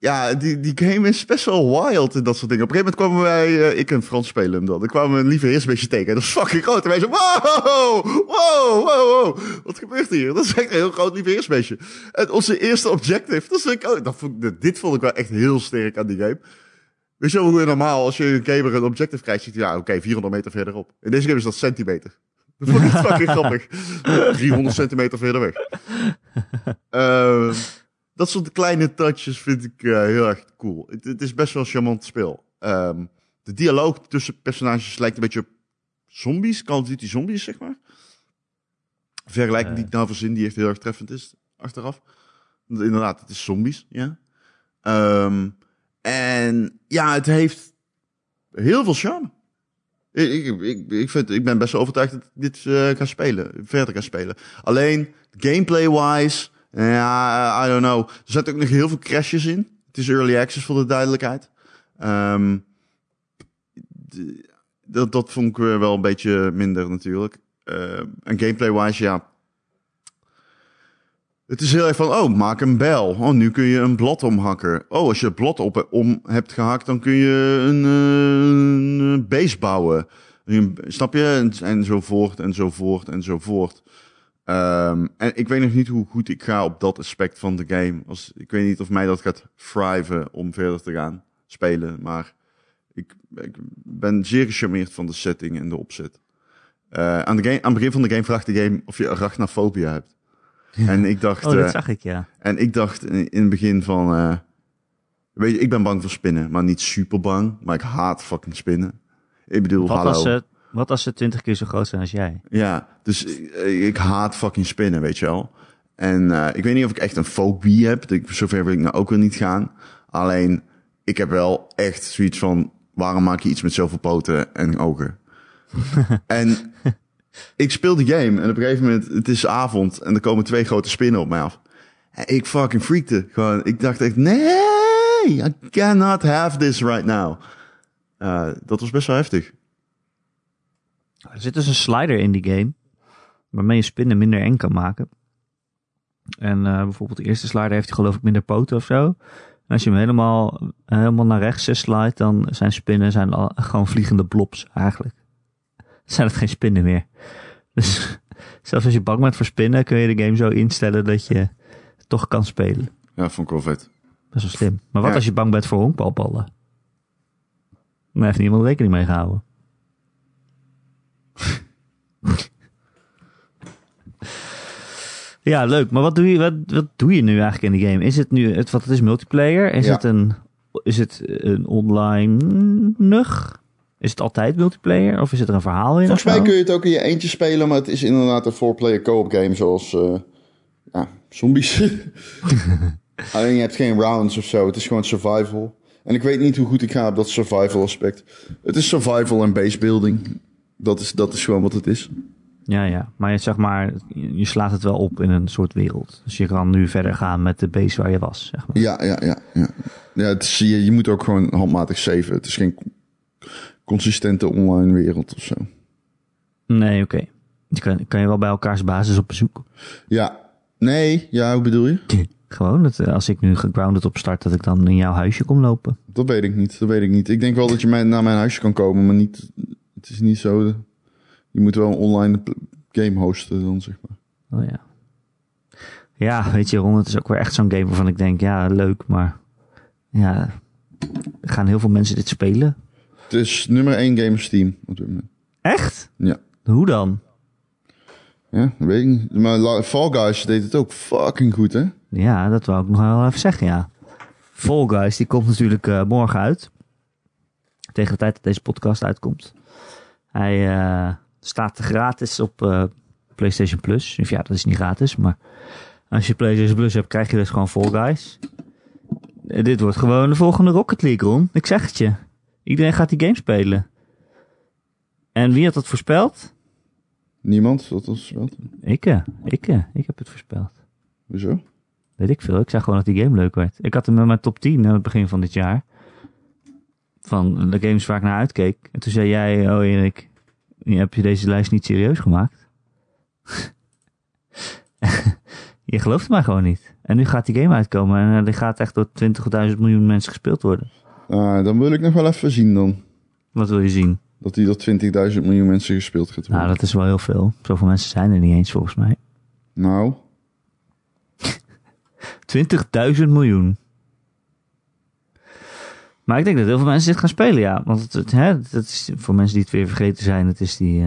ja, die, die game is best wel wild en dat soort dingen. Op een gegeven moment kwamen wij, eh, ik en Frans spelen hem dan. Dan kwamen we een lieve heersbeestje tegen. Dat is fucking groot. En wij zo, wow, wow, wow, wow. Wat gebeurt hier? Dat is echt een heel groot lieve heersbeestje. En onze eerste objective, dat is ik ook, dat vond, dit vond ik wel echt heel sterk aan die game. Weet je wel hoe normaal, als je een gamer een objective krijgt, ziet je, ja, oké, 400 meter verderop. In deze game is dat centimeter. Dat vond ik <laughs> fucking grappig. 300 centimeter verder weg. Ehm, dat soort kleine touches vind ik eh, heel erg cool. Het, het is best wel een charmant spel. Ehm, de dialoog tussen personages lijkt een beetje op zombies. Call of Duty zombies, zeg maar. Vergelijking die ik nou verzin, die echt heel erg treffend is achteraf. Inderdaad, het is zombies, ja. Ehm, en ja, het heeft heel veel charme. Ik, ik, ik, vind, ik ben best wel overtuigd dat ik dit eh ga spelen, verder ga spelen. Alleen, gameplay-wise, ja, I don't know. Er zitten ook nog heel veel crashes in. Het is early access voor de duidelijkheid. Ehm, dat, dat vond ik wel een beetje minder natuurlijk. Ehm, en gameplay-wise, ja. Het is heel erg van, oh, maak een bel. Oh, nu kun je een blad omhakken. Oh, als je het blad op, om hebt gehakt, dan kun je een, eh, een base bouwen. Snap je? En, enzovoort, enzovoort, enzovoort. Ehm, en ik weet nog niet hoe goed ik ga op dat aspect van de game. Als, ik weet niet of mij dat gaat thriven om verder te gaan spelen. Maar ik, ik ben zeer gecharmeerd van de setting en de opzet. Eh, aan, de game, aan het begin van de game vraagt de game of je arachnofobia hebt. En ik dacht, <laughs> oh, eh, dat zag ik, ja. en ik dacht in, in het begin van, eh, weet je, ik ben bang voor spinnen, maar niet super bang, maar ik haat fucking spinnen. Ik bedoel, Wat hallo. Wat als ze twintig keer zo groot zijn als jij? Ja, dus ik, ik haat fucking spinnen, weet je wel. En eh, ik weet niet of ik echt een fobie heb. Ik, zover wil ik nou ook weer niet gaan. Alleen, ik heb wel echt zoiets van... waarom maak je iets met zoveel poten en ogen? <laughs> en ik speel die game en op een gegeven moment... het is avond en er komen twee grote spinnen op mij af. En ik fucking freakte. Gewoon, ik dacht echt, nee! I cannot have this right now. Eh, dat was best wel heftig. Er zit dus een slider in die game. Waarmee je spinnen minder eng kan maken. En eh, bijvoorbeeld de eerste slider heeft hij geloof ik minder poten of zo. En als je hem helemaal, helemaal naar rechts eh, slide, dan zijn spinnen zijn al, gewoon vliegende blobs eigenlijk. Dan <laughs> zijn het geen spinnen meer. <laughs> Dus zelfs als je bang bent voor spinnen, kun je de game zo instellen dat je toch kan spelen. Ja, vond ik wel vet. Best wel slim. Maar wat Ja. als je bang bent voor honkbalballen? Daar heeft niemand rekening mee gehouden. Ja, leuk. Maar wat doe je, wat, wat doe je nu eigenlijk in de game? Is het nu, het, wat het is multiplayer? Is Ja. het een, is het een online nug? Is het altijd multiplayer? Of is het er een verhaal in? Volgens mij kun je het ook in je eentje spelen, maar het is inderdaad een four-player co-op game zoals eh, ja, zombies. <laughs> Alleen je hebt geen rounds of zo, het is gewoon survival. En ik weet niet hoe goed ik ga op dat survival aspect. Het is survival en base building. Dat is, dat is gewoon wat het is. Ja, ja. Maar je, zeg maar, je slaat het wel op in een soort wereld. Dus je kan nu verder gaan met de base waar je was, zeg maar. Ja, ja, ja. ja. ja het is, je, je moet ook gewoon handmatig saven. Het is geen consistente online wereld of zo. Nee, oké. Je kan, kan je wel bij elkaars basis op bezoek. Ja, nee, ja, hoe bedoel je? <laughs> Gewoon, dat, eh, als ik nu gegrounded op start, dat ik dan in jouw huisje kom lopen. Dat weet ik niet, dat weet ik niet. Ik denk wel dat je mij, naar mijn huisje kan komen, maar niet, het is niet zo. Je moet wel een online game hosten dan, zeg maar. Oh ja. Ja, weet je, Ron, het is ook weer echt zo'n game waarvan ik denk, ja, leuk, maar ja, gaan heel veel mensen dit spelen? Het is nummer één game Steam op dit moment. Echt? Ja. Hoe dan? Ja, weet ik niet. Maar Fall Guys deed het ook fucking goed, hè? Ja, dat wou ik nog wel even zeggen, ja. Fall Guys, die komt natuurlijk eh, morgen uit. Tegen de tijd dat deze podcast uitkomt. Hij eh, staat gratis op eh, PlayStation Plus. Of ja, dat is niet gratis, maar als je PlayStation Plus hebt, krijg je dus gewoon Fall Guys. Eh, dit wordt gewoon de volgende Rocket League, Ron. Ik zeg het je. Iedereen gaat die game spelen. En wie had dat voorspeld? Niemand dat was wel. Ik, eh, ik, ik heb het voorspeld. Hoezo? Weet ik veel. Ik zag gewoon dat die game leuk werd. Ik had hem in mijn top 10 aan het begin van dit jaar. Van de games waar ik naar uitkeek. En toen zei jij, oh Erik, heb je deze lijst niet serieus gemaakt? <laughs> je gelooft mij gewoon niet. En nu gaat die game uitkomen en eh, die gaat echt door 20.000 miljoen mensen gespeeld worden. Ah, dan wil ik nog wel even zien dan. Wat wil je zien? Dat die door 20.000 miljoen mensen gespeeld gaat worden. Nou, dat is wel heel veel. Zoveel mensen zijn er niet eens volgens mij. Nou, <laughs> 20.000 miljoen. Maar ik denk dat heel veel mensen dit gaan spelen, ja. Want het, het- hè, dat is voor mensen die het weer vergeten zijn, het is die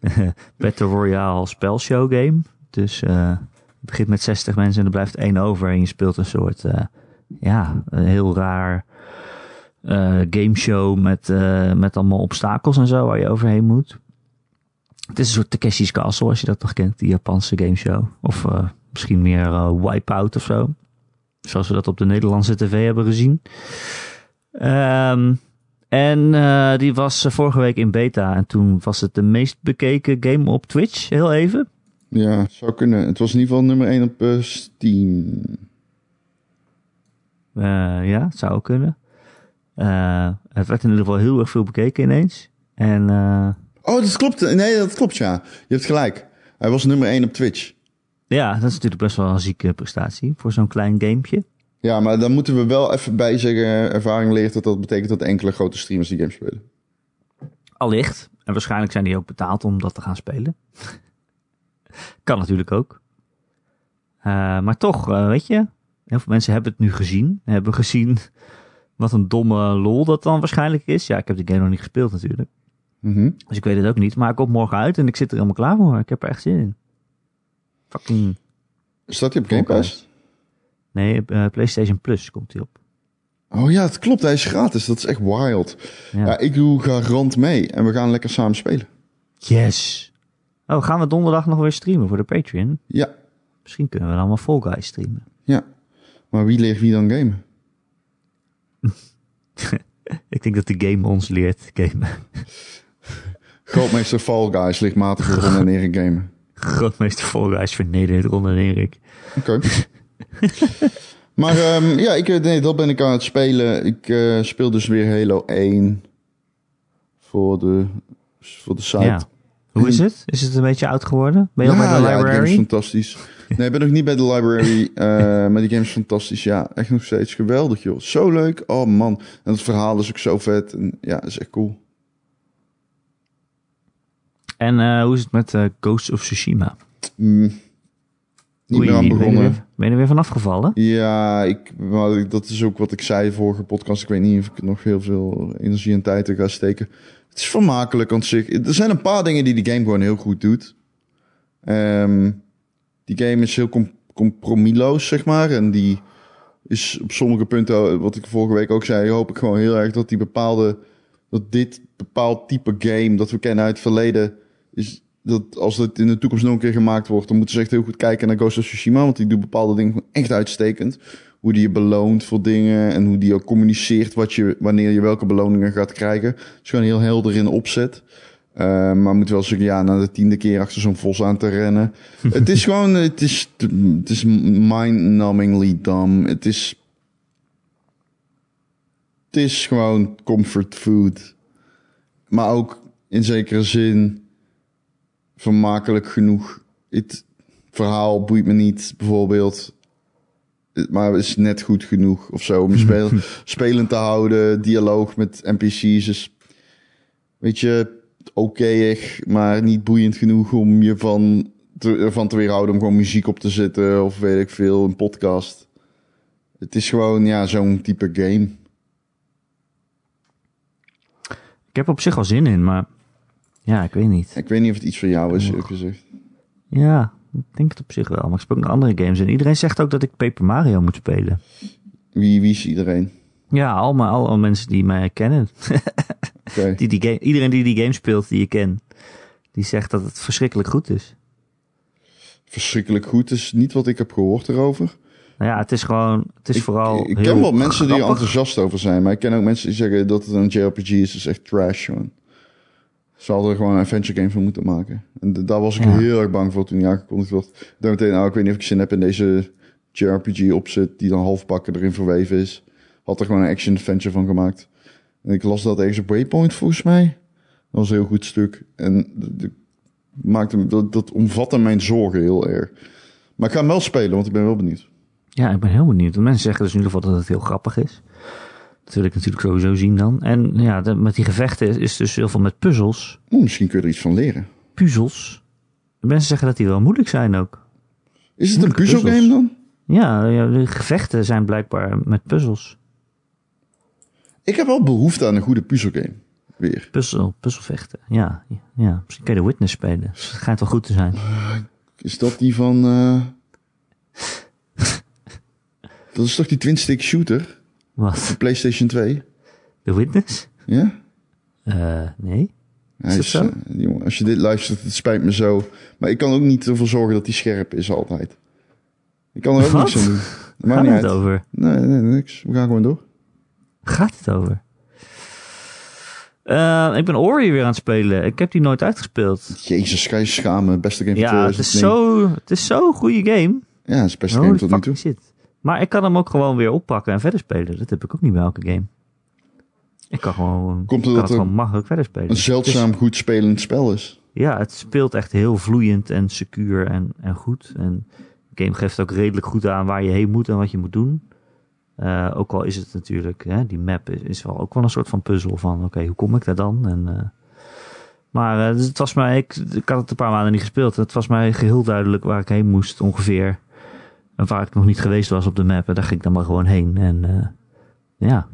eh <laughs> Battle Royale spelshow game. Dus eh, het begint met 60 mensen en er blijft één over. En je speelt een soort, eh, ja, een heel raar eh gameshow met, met allemaal obstakels en zo waar je overheen moet. Het is een soort Takeshi's Castle, als je dat nog kent, die Japanse gameshow. Of eh, misschien meer Wipeout of zo. Zoals we dat op de Nederlandse tv hebben gezien. Ehm, en eh, die was eh, vorige week in beta. En toen was het de meest bekeken game op Twitch, heel even. ja, zou kunnen. Het was in ieder geval nummer 1 op eh, Steam. Eh, ja, zou kunnen. Het werd in ieder geval heel erg veel bekeken ineens. En Oh, dat klopt. Nee, dat klopt, ja. Je hebt gelijk. Hij was nummer 1 op Twitch. ja, dat is natuurlijk best wel een zieke prestatie voor zo'n klein gamepje. Ja, maar dan moeten we wel even bij zeggen, ervaring leert dat dat betekent dat enkele grote streamers die game spelen. Allicht. En waarschijnlijk zijn die ook betaald om dat te gaan spelen. <laughs> kan natuurlijk ook. Eh, maar toch, eh, weet je, heel veel mensen hebben het nu gezien. Hebben gezien <laughs> wat een domme lol dat dan waarschijnlijk is. Ja, ik heb de game nog niet gespeeld natuurlijk. Mhm. Dus ik weet het ook niet. Maar ik kom morgen uit en ik zit er helemaal klaar voor. Ik heb er echt zin in. Fucking... Staat hij op Game Pass? Nee, eh, PlayStation Plus komt hij op. Oh ja, het klopt. Hij is gratis. Dat is echt wild. Ja. Ja, ik doe garant mee en we gaan lekker samen spelen. Yes! Oh, gaan we donderdag nog weer streamen voor de Patreon? Ja, Misschien kunnen we dan allemaal Fall Guys streamen. ja. Maar wie leert wie dan gamen? <laughs> Ik denk dat de game ons leert gamen. Grootmeester Fall Guys ligt matig voor Ron en Erik gamen. Grootmeester Fall Guys vernedert Ron en Erik. Oké. <laughs> <laughs> maar ehm, ja, ik, eh, nee, dat ben ik aan het spelen. Ik eh, speel dus weer Halo 1 voor de, voor de site. Ja. Hoe is het? Is het een beetje oud geworden? Ben je al bij de ja, die game is library? fantastisch. Nee, ik ben nog niet bij de library, <laughs> eh, maar die game is fantastisch. Ja, echt nog steeds geweldig, joh. Zo leuk. Oh man. En het verhaal is ook zo vet. En, ja, is echt cool. en hoe is het met Ghost of Tsushima? Mm, niet Oei, meer aan Ben je, begonnen. weer, ben je er weer van afgevallen? Ja, ik, maar dat is ook wat ik zei de vorige podcast. Ik weet niet of ik nog heel veel energie en tijd in ga steken. Het is vermakelijk aan zich. Er zijn een paar dingen die die game gewoon heel goed doet. Ehm, die game is heel com compromisloos, zeg maar. En die is op sommige punten, wat ik vorige week ook zei, hoop ik gewoon heel erg dat die bepaalde, dat dit bepaald type game dat we kennen uit het verleden, is dat als het in de toekomst nog een keer gemaakt wordt, dan moeten ze echt heel goed kijken naar Ghost of Tsushima, want die doet bepaalde dingen gewoon echt uitstekend. Hoe die je beloont voor dingen en hoe die ook communiceert wat je, wanneer je welke beloningen gaat krijgen. Het is gewoon heel helder in opzet. Uh, maar moet wel zeggen, ja, na de tiende keer achter zo'n vos aan te rennen. <laughs> het is gewoon, het is, het is mind-numbingly dumb. Het is, het is gewoon comfort food. Maar ook in zekere zin vermakelijk genoeg. Het verhaal boeit me niet, bijvoorbeeld. Maar is net goed genoeg of zo om je <laughs> spelend te houden. Dialoog met NPC's is, weet je, oké, maar niet boeiend genoeg om je van te, ervan te weerhouden om gewoon muziek op te zetten of weet ik veel, een podcast. Het is gewoon, ja, zo'n type game. Ik heb op zich wel zin in, maar ja, ik weet niet. Ik weet niet of het iets voor jou is, eerlijk gezegd. Ja, ik denk het op zich wel. Maar ik speel ook nog andere games en iedereen zegt ook dat ik Paper Mario moet spelen. Wie, wie is iedereen? Ja, allemaal, alle mensen die mij kennen. <laughs> Okay. die die game, iedereen die die game speelt die je kent, die zegt dat het verschrikkelijk goed is. Verschrikkelijk goed is niet wat ik heb gehoord erover. Nou ja, het is gewoon, het is ik, vooral. Ik heel ken wel mensen die er enthousiast over zijn, maar ik ken ook mensen die zeggen dat het een JRPG is, is echt trash, man. Ze hadden er gewoon een adventure game van moeten maken. En daar was ik Ja. heel erg bang voor toen die aangekondigd werd. Dacht meteen, nou, ik weet niet of ik zin heb in deze JRPG op zit, die dan halfbakken erin verweven is. Had er gewoon een action-adventure van gemaakt. En ik las dat ergens op Waypoint, volgens mij. Dat was een heel goed stuk. En de- maakte, dat, dat omvatte mijn zorgen heel erg. Maar ik ga hem wel spelen, want ik ben wel benieuwd. Ja, ik ben heel benieuwd. Want mensen zeggen dus in ieder geval dat het heel grappig is. Dat wil ik natuurlijk sowieso zien dan. En ja, de- met die gevechten is dus heel veel met puzzels. Oeh, misschien kun je er iets van leren. Puzzels. De mensen zeggen dat die wel moeilijk zijn ook. Is het een puzzelgame dan? Ja, ja, de gevechten zijn blijkbaar met puzzels. Ik heb wel behoefte aan een goede puzzelgame. Weer. Puzzel, puzzelvechten. Ja, ja, misschien kan je de Witness spelen. <laughs> Het schijnt wel goed te zijn. Is dat die van... eh, <laughs> dat is toch die twin-stick shooter? Wat? De PlayStation 2? De Witness? Ja? Eh, nee. Zo? eh, jongen, als je dit luistert, het spijt me zo. Maar ik kan ook niet ervoor zorgen dat hij scherp is altijd. Ik kan er ook Wat? niks aan doen. Dat maakt Gaat niet het uit. over? Nee, nee, niks. We gaan gewoon door. Gaat het over? Eh, ik ben Ori weer aan het spelen. Ik heb die nooit uitgespeeld. Jezus, ga je schamen. Beste game van Ja, het is 2009. zo, het is zo'n goede game. Ja, het is beste Holy game tot nu toe. shit. Maar ik kan hem ook gewoon weer oppakken en verder spelen. Dat heb ik ook niet bij elke game. Ik kan gewoon, Komt kan het gewoon makkelijk verder spelen. Een zeldzaam goed spelend spel is. Ja, het speelt echt heel vloeiend en secuur en, en goed. En de game geeft ook redelijk goed aan waar je heen moet en wat je moet doen. Eh, ook al is het natuurlijk, hè, die map is, is wel ook wel een soort van puzzel van, oké, hoe kom ik daar dan? En, eh, maar eh, dus het was mij, ik, ik had het een paar maanden niet gespeeld. Het was mij geheel duidelijk waar ik heen moest ongeveer. Waar ik nog niet geweest was op de map. En daar ging ik dan maar gewoon heen. En eh, ja,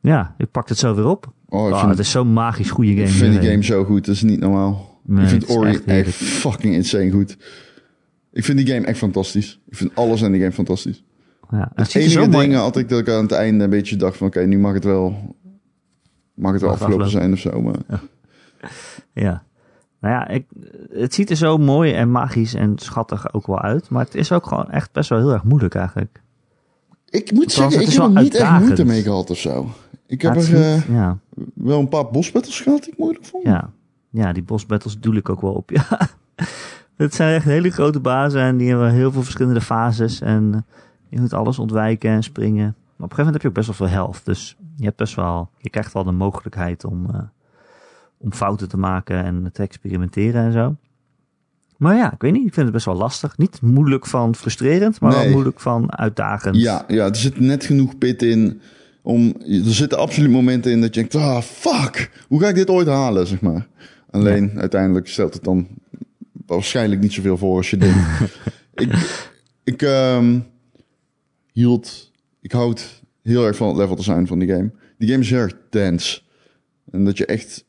ja, ik pak het zo weer op. Oh, ik Ah, vind, het is zo'n magisch goede game. ik vind die game zo goed. Dat is niet normaal. Nee, ik vind Ori echt fucking insane goed. Ik vind die game echt fantastisch. Ik vind alles aan die game fantastisch. Ja, het Het enige mooi ding had ik dat ik aan het einde een beetje dacht van... Oké, nu mag het wel... Mag het wel Mag afgelopen zijn of zo. Maar Ja. Nou ja, ik, het ziet er zo mooi en magisch en schattig ook wel uit. Maar het is ook gewoon echt best wel heel erg moeilijk eigenlijk. ik moet zeggen, ik heb er niet echt moeite mee gehad of zo. Ik heb Ja, er eh, ja, wel een paar bosbattles gehad die ik moeilijk vond. ja. ja, die boss battles doe ik ook wel op. <laughs> Ja. Het zijn echt hele grote bazen en die hebben heel veel verschillende fases. En eh, je moet alles ontwijken en springen. Maar op een gegeven moment heb je ook best wel veel health. Dus je hebt best wel, je krijgt wel de mogelijkheid om, eh, om fouten te maken en te experimenteren en zo. Maar ja, ik weet niet. Ik vind het best wel lastig. Niet moeilijk van frustrerend, maar wel moeilijk van uitdagend. Ja, ja, er zit net genoeg pit in om... Er zitten absoluut momenten in dat je denkt... Ah, fuck! Hoe ga ik dit ooit halen, zeg maar. Alleen, uiteindelijk stelt het dan waarschijnlijk niet zoveel voor als je denkt. <laughs> ik ik ehm, hield... Ik houd heel erg van het level design van die game. Die game is heel erg dense. En dat je echt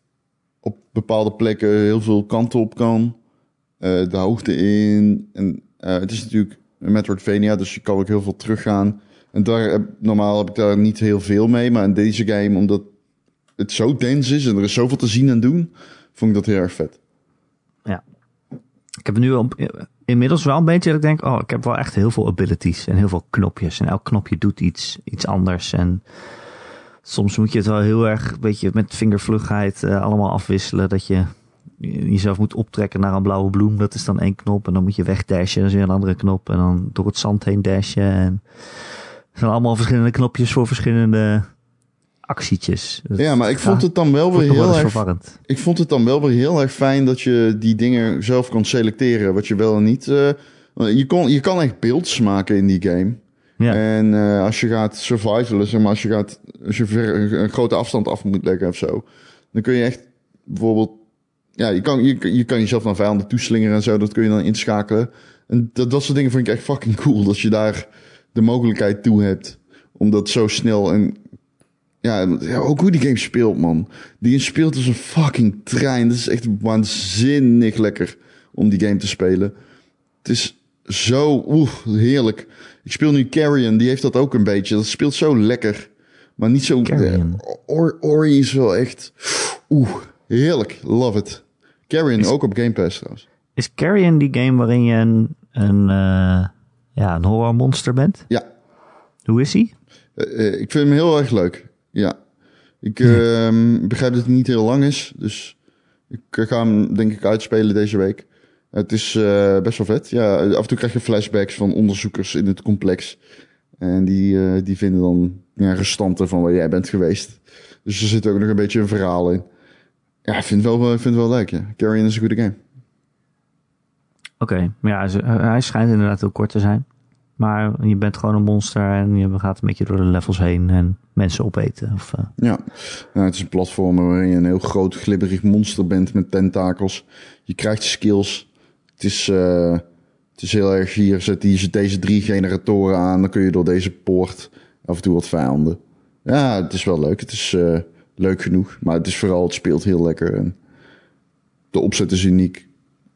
bepaalde plekken heel veel kanten op kan. Eh, de hoogte in. En eh, het is natuurlijk een Metroidvania, dus je kan ook heel veel teruggaan. En daar normaal heb ik daar niet heel veel mee. Maar in deze game, omdat het zo dens is en er is zoveel te zien en doen, vond ik dat heel erg vet. Ik heb nu al, inmiddels wel een beetje dat ik denk, oh, ik heb wel echt heel veel abilities en heel veel knopjes. En elk knopje doet iets, iets anders. En soms moet je het wel heel erg, een beetje met vingervlugheid eh, allemaal afwisselen. Dat je jezelf moet optrekken naar een blauwe bloem. Dat is dan één knop. En dan moet je wegdashen. Dat is weer een andere knop. En dan door het zand heen dashen. En het zijn allemaal verschillende knopjes voor verschillende actietjes. Dat Ja, maar ik vond het dan wel weer heel erg verwarrend. Ik vond het dan wel weer heel erg fijn dat je die dingen zelf kon selecteren, wat je wel en niet. eh, je, kon, je kan echt beelds maken in die game. Ja. En eh, als je gaat survivalen, zeg maar, als je, gaat, als je ver, een grote afstand af moet leggen of zo, dan kun je echt bijvoorbeeld, ja, je kan, je, jezelf naar vijanden toeslingeren en zo, dat kun je dan inschakelen. En dat, dat soort dingen vind ik echt fucking cool, dat je daar de mogelijkheid toe hebt om dat zo snel en ja, ja, ook hoe die game speelt, man. Die speelt als een fucking trein. Dat is echt waanzinnig lekker om die game te spelen. Het is zo, oeh, heerlijk. Ik speel nu Carrion, die heeft dat ook een beetje. Dat speelt zo lekker. Maar niet zo... Eh, Or, Ori is wel echt... Oeh, heerlijk. Love it. Carrion, ook op Game Pass trouwens. Is Carrion die game waarin je een, een, eh, ja, een horrormonster bent? Ja, Hoe is hij? Eh, eh, ik vind hem heel erg leuk. Ja. Ik ehm, begrijp dat hij niet heel lang is. Dus ik ga hem denk ik uitspelen deze week. Het is eh, best wel vet. Ja, af en toe krijg je flashbacks van onderzoekers in het complex. En die, eh, die vinden dan ja, restanten van waar jij bent geweest. Dus er zit ook nog een beetje een verhaal in. Ja, ik vind het wel, vind wel leuk, ja. Carrion is een goede game. Oké, maar ja, ze- hij schijnt inderdaad heel kort te zijn. Maar je bent gewoon een monster en je gaat een beetje door de levels heen en mensen opeten. Of, eh, Ja, nou, het is een platform waarin je een heel groot glibberig monster bent met tentakels. Je krijgt skills. Het is, eh, het is heel erg hier, zet die, deze drie generatoren aan, dan kun je door deze poort af en toe wat vijanden. Ja, het is wel leuk. Het is eh, leuk genoeg, maar het is vooral, het speelt heel lekker. En de opzet is uniek.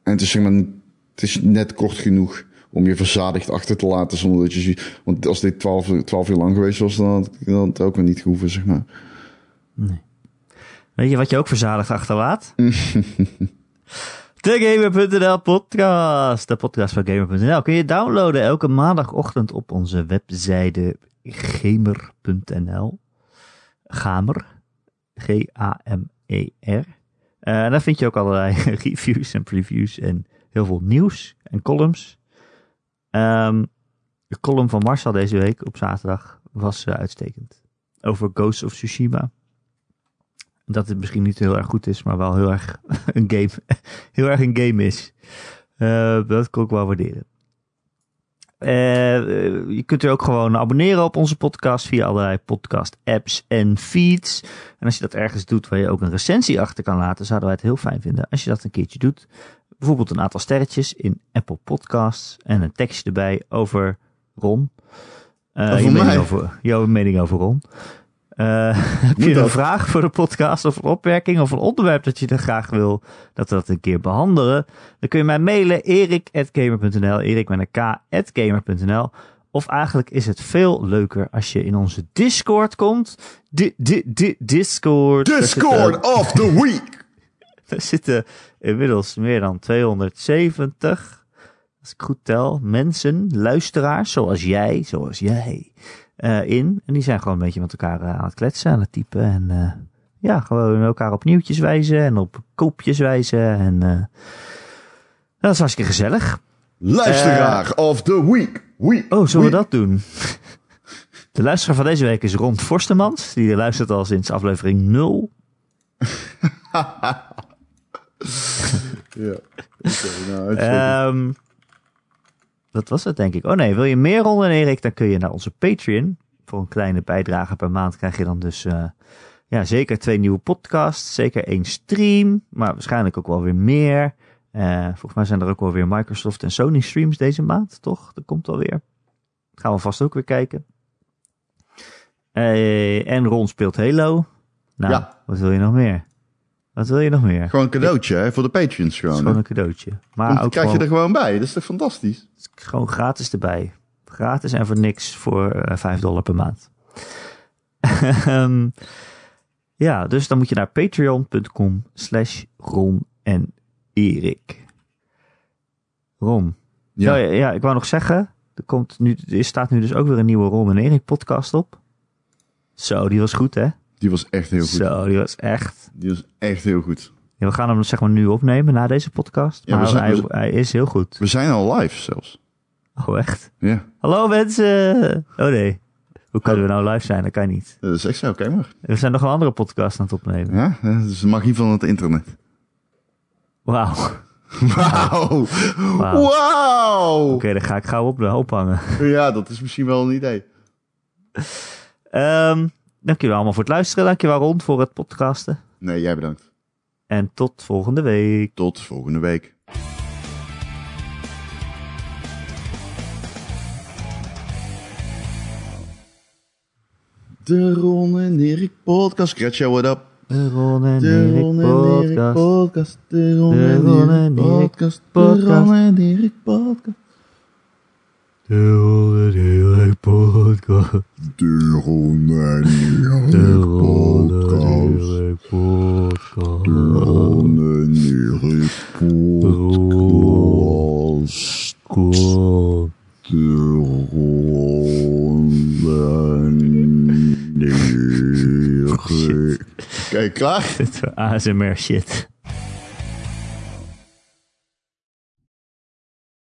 En het is, zeg maar, het is net kort genoeg om je verzadigd achter te laten zonder dat je ziet. Want als dit 12, 12 uur lang geweest was, dan had ik het ook weer niet gehoeven, zeg maar. Weet je wat je ook verzadigd achterlaat? <laughs> de Gamer.nl podcast. De podcast van Gamer.nl kun je downloaden elke maandagochtend op onze website gamer.nl. Gamer. G-A-M-E-R. Eh, En daar vind je ook allerlei <laughs> reviews en previews en heel veel nieuws en columns. Ehm, de column van Marcel deze week op zaterdag was eh, uitstekend. Over Ghost of Tsushima dat het misschien niet heel erg goed is, maar wel heel erg <laughs> een game, <laughs> heel erg een game is. Eh, dat kan ik wel waarderen. Eh, eh, je kunt er ook gewoon abonneren op onze podcast via allerlei podcast apps en feeds. En als je dat ergens doet waar je ook een recensie achter kan laten, zouden wij het heel fijn vinden als je dat een keertje doet. Bijvoorbeeld een aantal sterretjes in Apple Podcasts en een tekstje erbij over Ron. Eh, Over je mening over, jouw mening over Ron. Eh, <laughs> heb je een vraag voor de podcast of een opmerking of een onderwerp dat je er graag wil dat we dat een keer behandelen? Dan kun je mij mailen erik.gamer.nl, erik met een k.gamer.nl. Of eigenlijk is het veel leuker als je in onze Discord komt. Di di di Discord. Zitten- Discord of the Week! <laughs> er zitten inmiddels meer dan 270, als ik goed tel, mensen, luisteraars, zoals jij, zoals jij, in. En die zijn gewoon een beetje met elkaar eh, aan het kletsen, aan het typen. En eh, ja, gewoon elkaar op nieuwtjes wijzen en op koopjes wijzen. En eh, dat is hartstikke gezellig. Luisteraar of the Week! week Oh, zullen we dat doen? <laughs> De luisteraar van deze week is Ron Forstemans. Die luistert al sinds aflevering 0. <laughs> Ja. Oké, nou. Dat was het, denk ik. Oh nee, wil je meer Ron en Erik, dan kun je naar onze Patreon. Voor een kleine bijdrage per maand krijg je dan dus eh, ja, zeker twee nieuwe podcasts. Zeker één stream, maar waarschijnlijk ook wel weer meer. Eh, volgens mij zijn er ook wel weer Microsoft en Sony streams deze maand, toch? Dat komt alweer. Gaan we vast ook weer kijken. Eh, en Ron speelt Halo. Nou, Ja. wat wil je nog meer? Wat wil je nog meer? Gewoon een cadeautje hè, voor de Patreons gewoon. gewoon een cadeautje. Maar ook krijg je er gewoon bij. Dat is toch fantastisch? gewoon gratis erbij. Gratis en voor niks voor eh 5 dollar per maand. <laughs> Ehm, ja, dus dan moet je naar patreon.com slash Ron en Erik. Ron. Ja. Ja, ja, ik wou nog zeggen, er, komt nu, er staat nu dus ook weer een nieuwe Ron en Erik podcast op. Zo, die was goed hè? Die was echt heel goed. Zo, die was echt... Die was echt heel goed. Ja, we gaan hem zeg maar nu opnemen na deze podcast. Ja, maar zijn- hij, hij is heel goed. We zijn al live zelfs. Oh, echt? Ja, Hallo mensen! Oh nee. Hoe kunnen we nou live zijn? Dat kan niet. dat is echt zo. Oké, maar. We zijn nog een andere podcast aan het opnemen. Ja, dat is de magie van het internet. Wauw. Oké, Wauw! Wauw. Wauw! dan ga ik gauw op, ophangen. Ja, dat is misschien wel een idee. Ehm dankjewel allemaal voor het luisteren. Dankjewel Ron voor het podcasten. Nee, jij bedankt. En tot volgende week. Tot volgende week. De Ron en Erik podcast. Gretchen, what up? De Ron en Erik podcast. De Ron en Erik podcast. De. Ron en Erik podcast. De Ron en Erik podcast. De Ron en De Erik Ron en podcast. Erik podcast. De Ron en Erik podcast. Cool. De Ron en Erik. Kijk, klaar? <laughs> ASMR shit.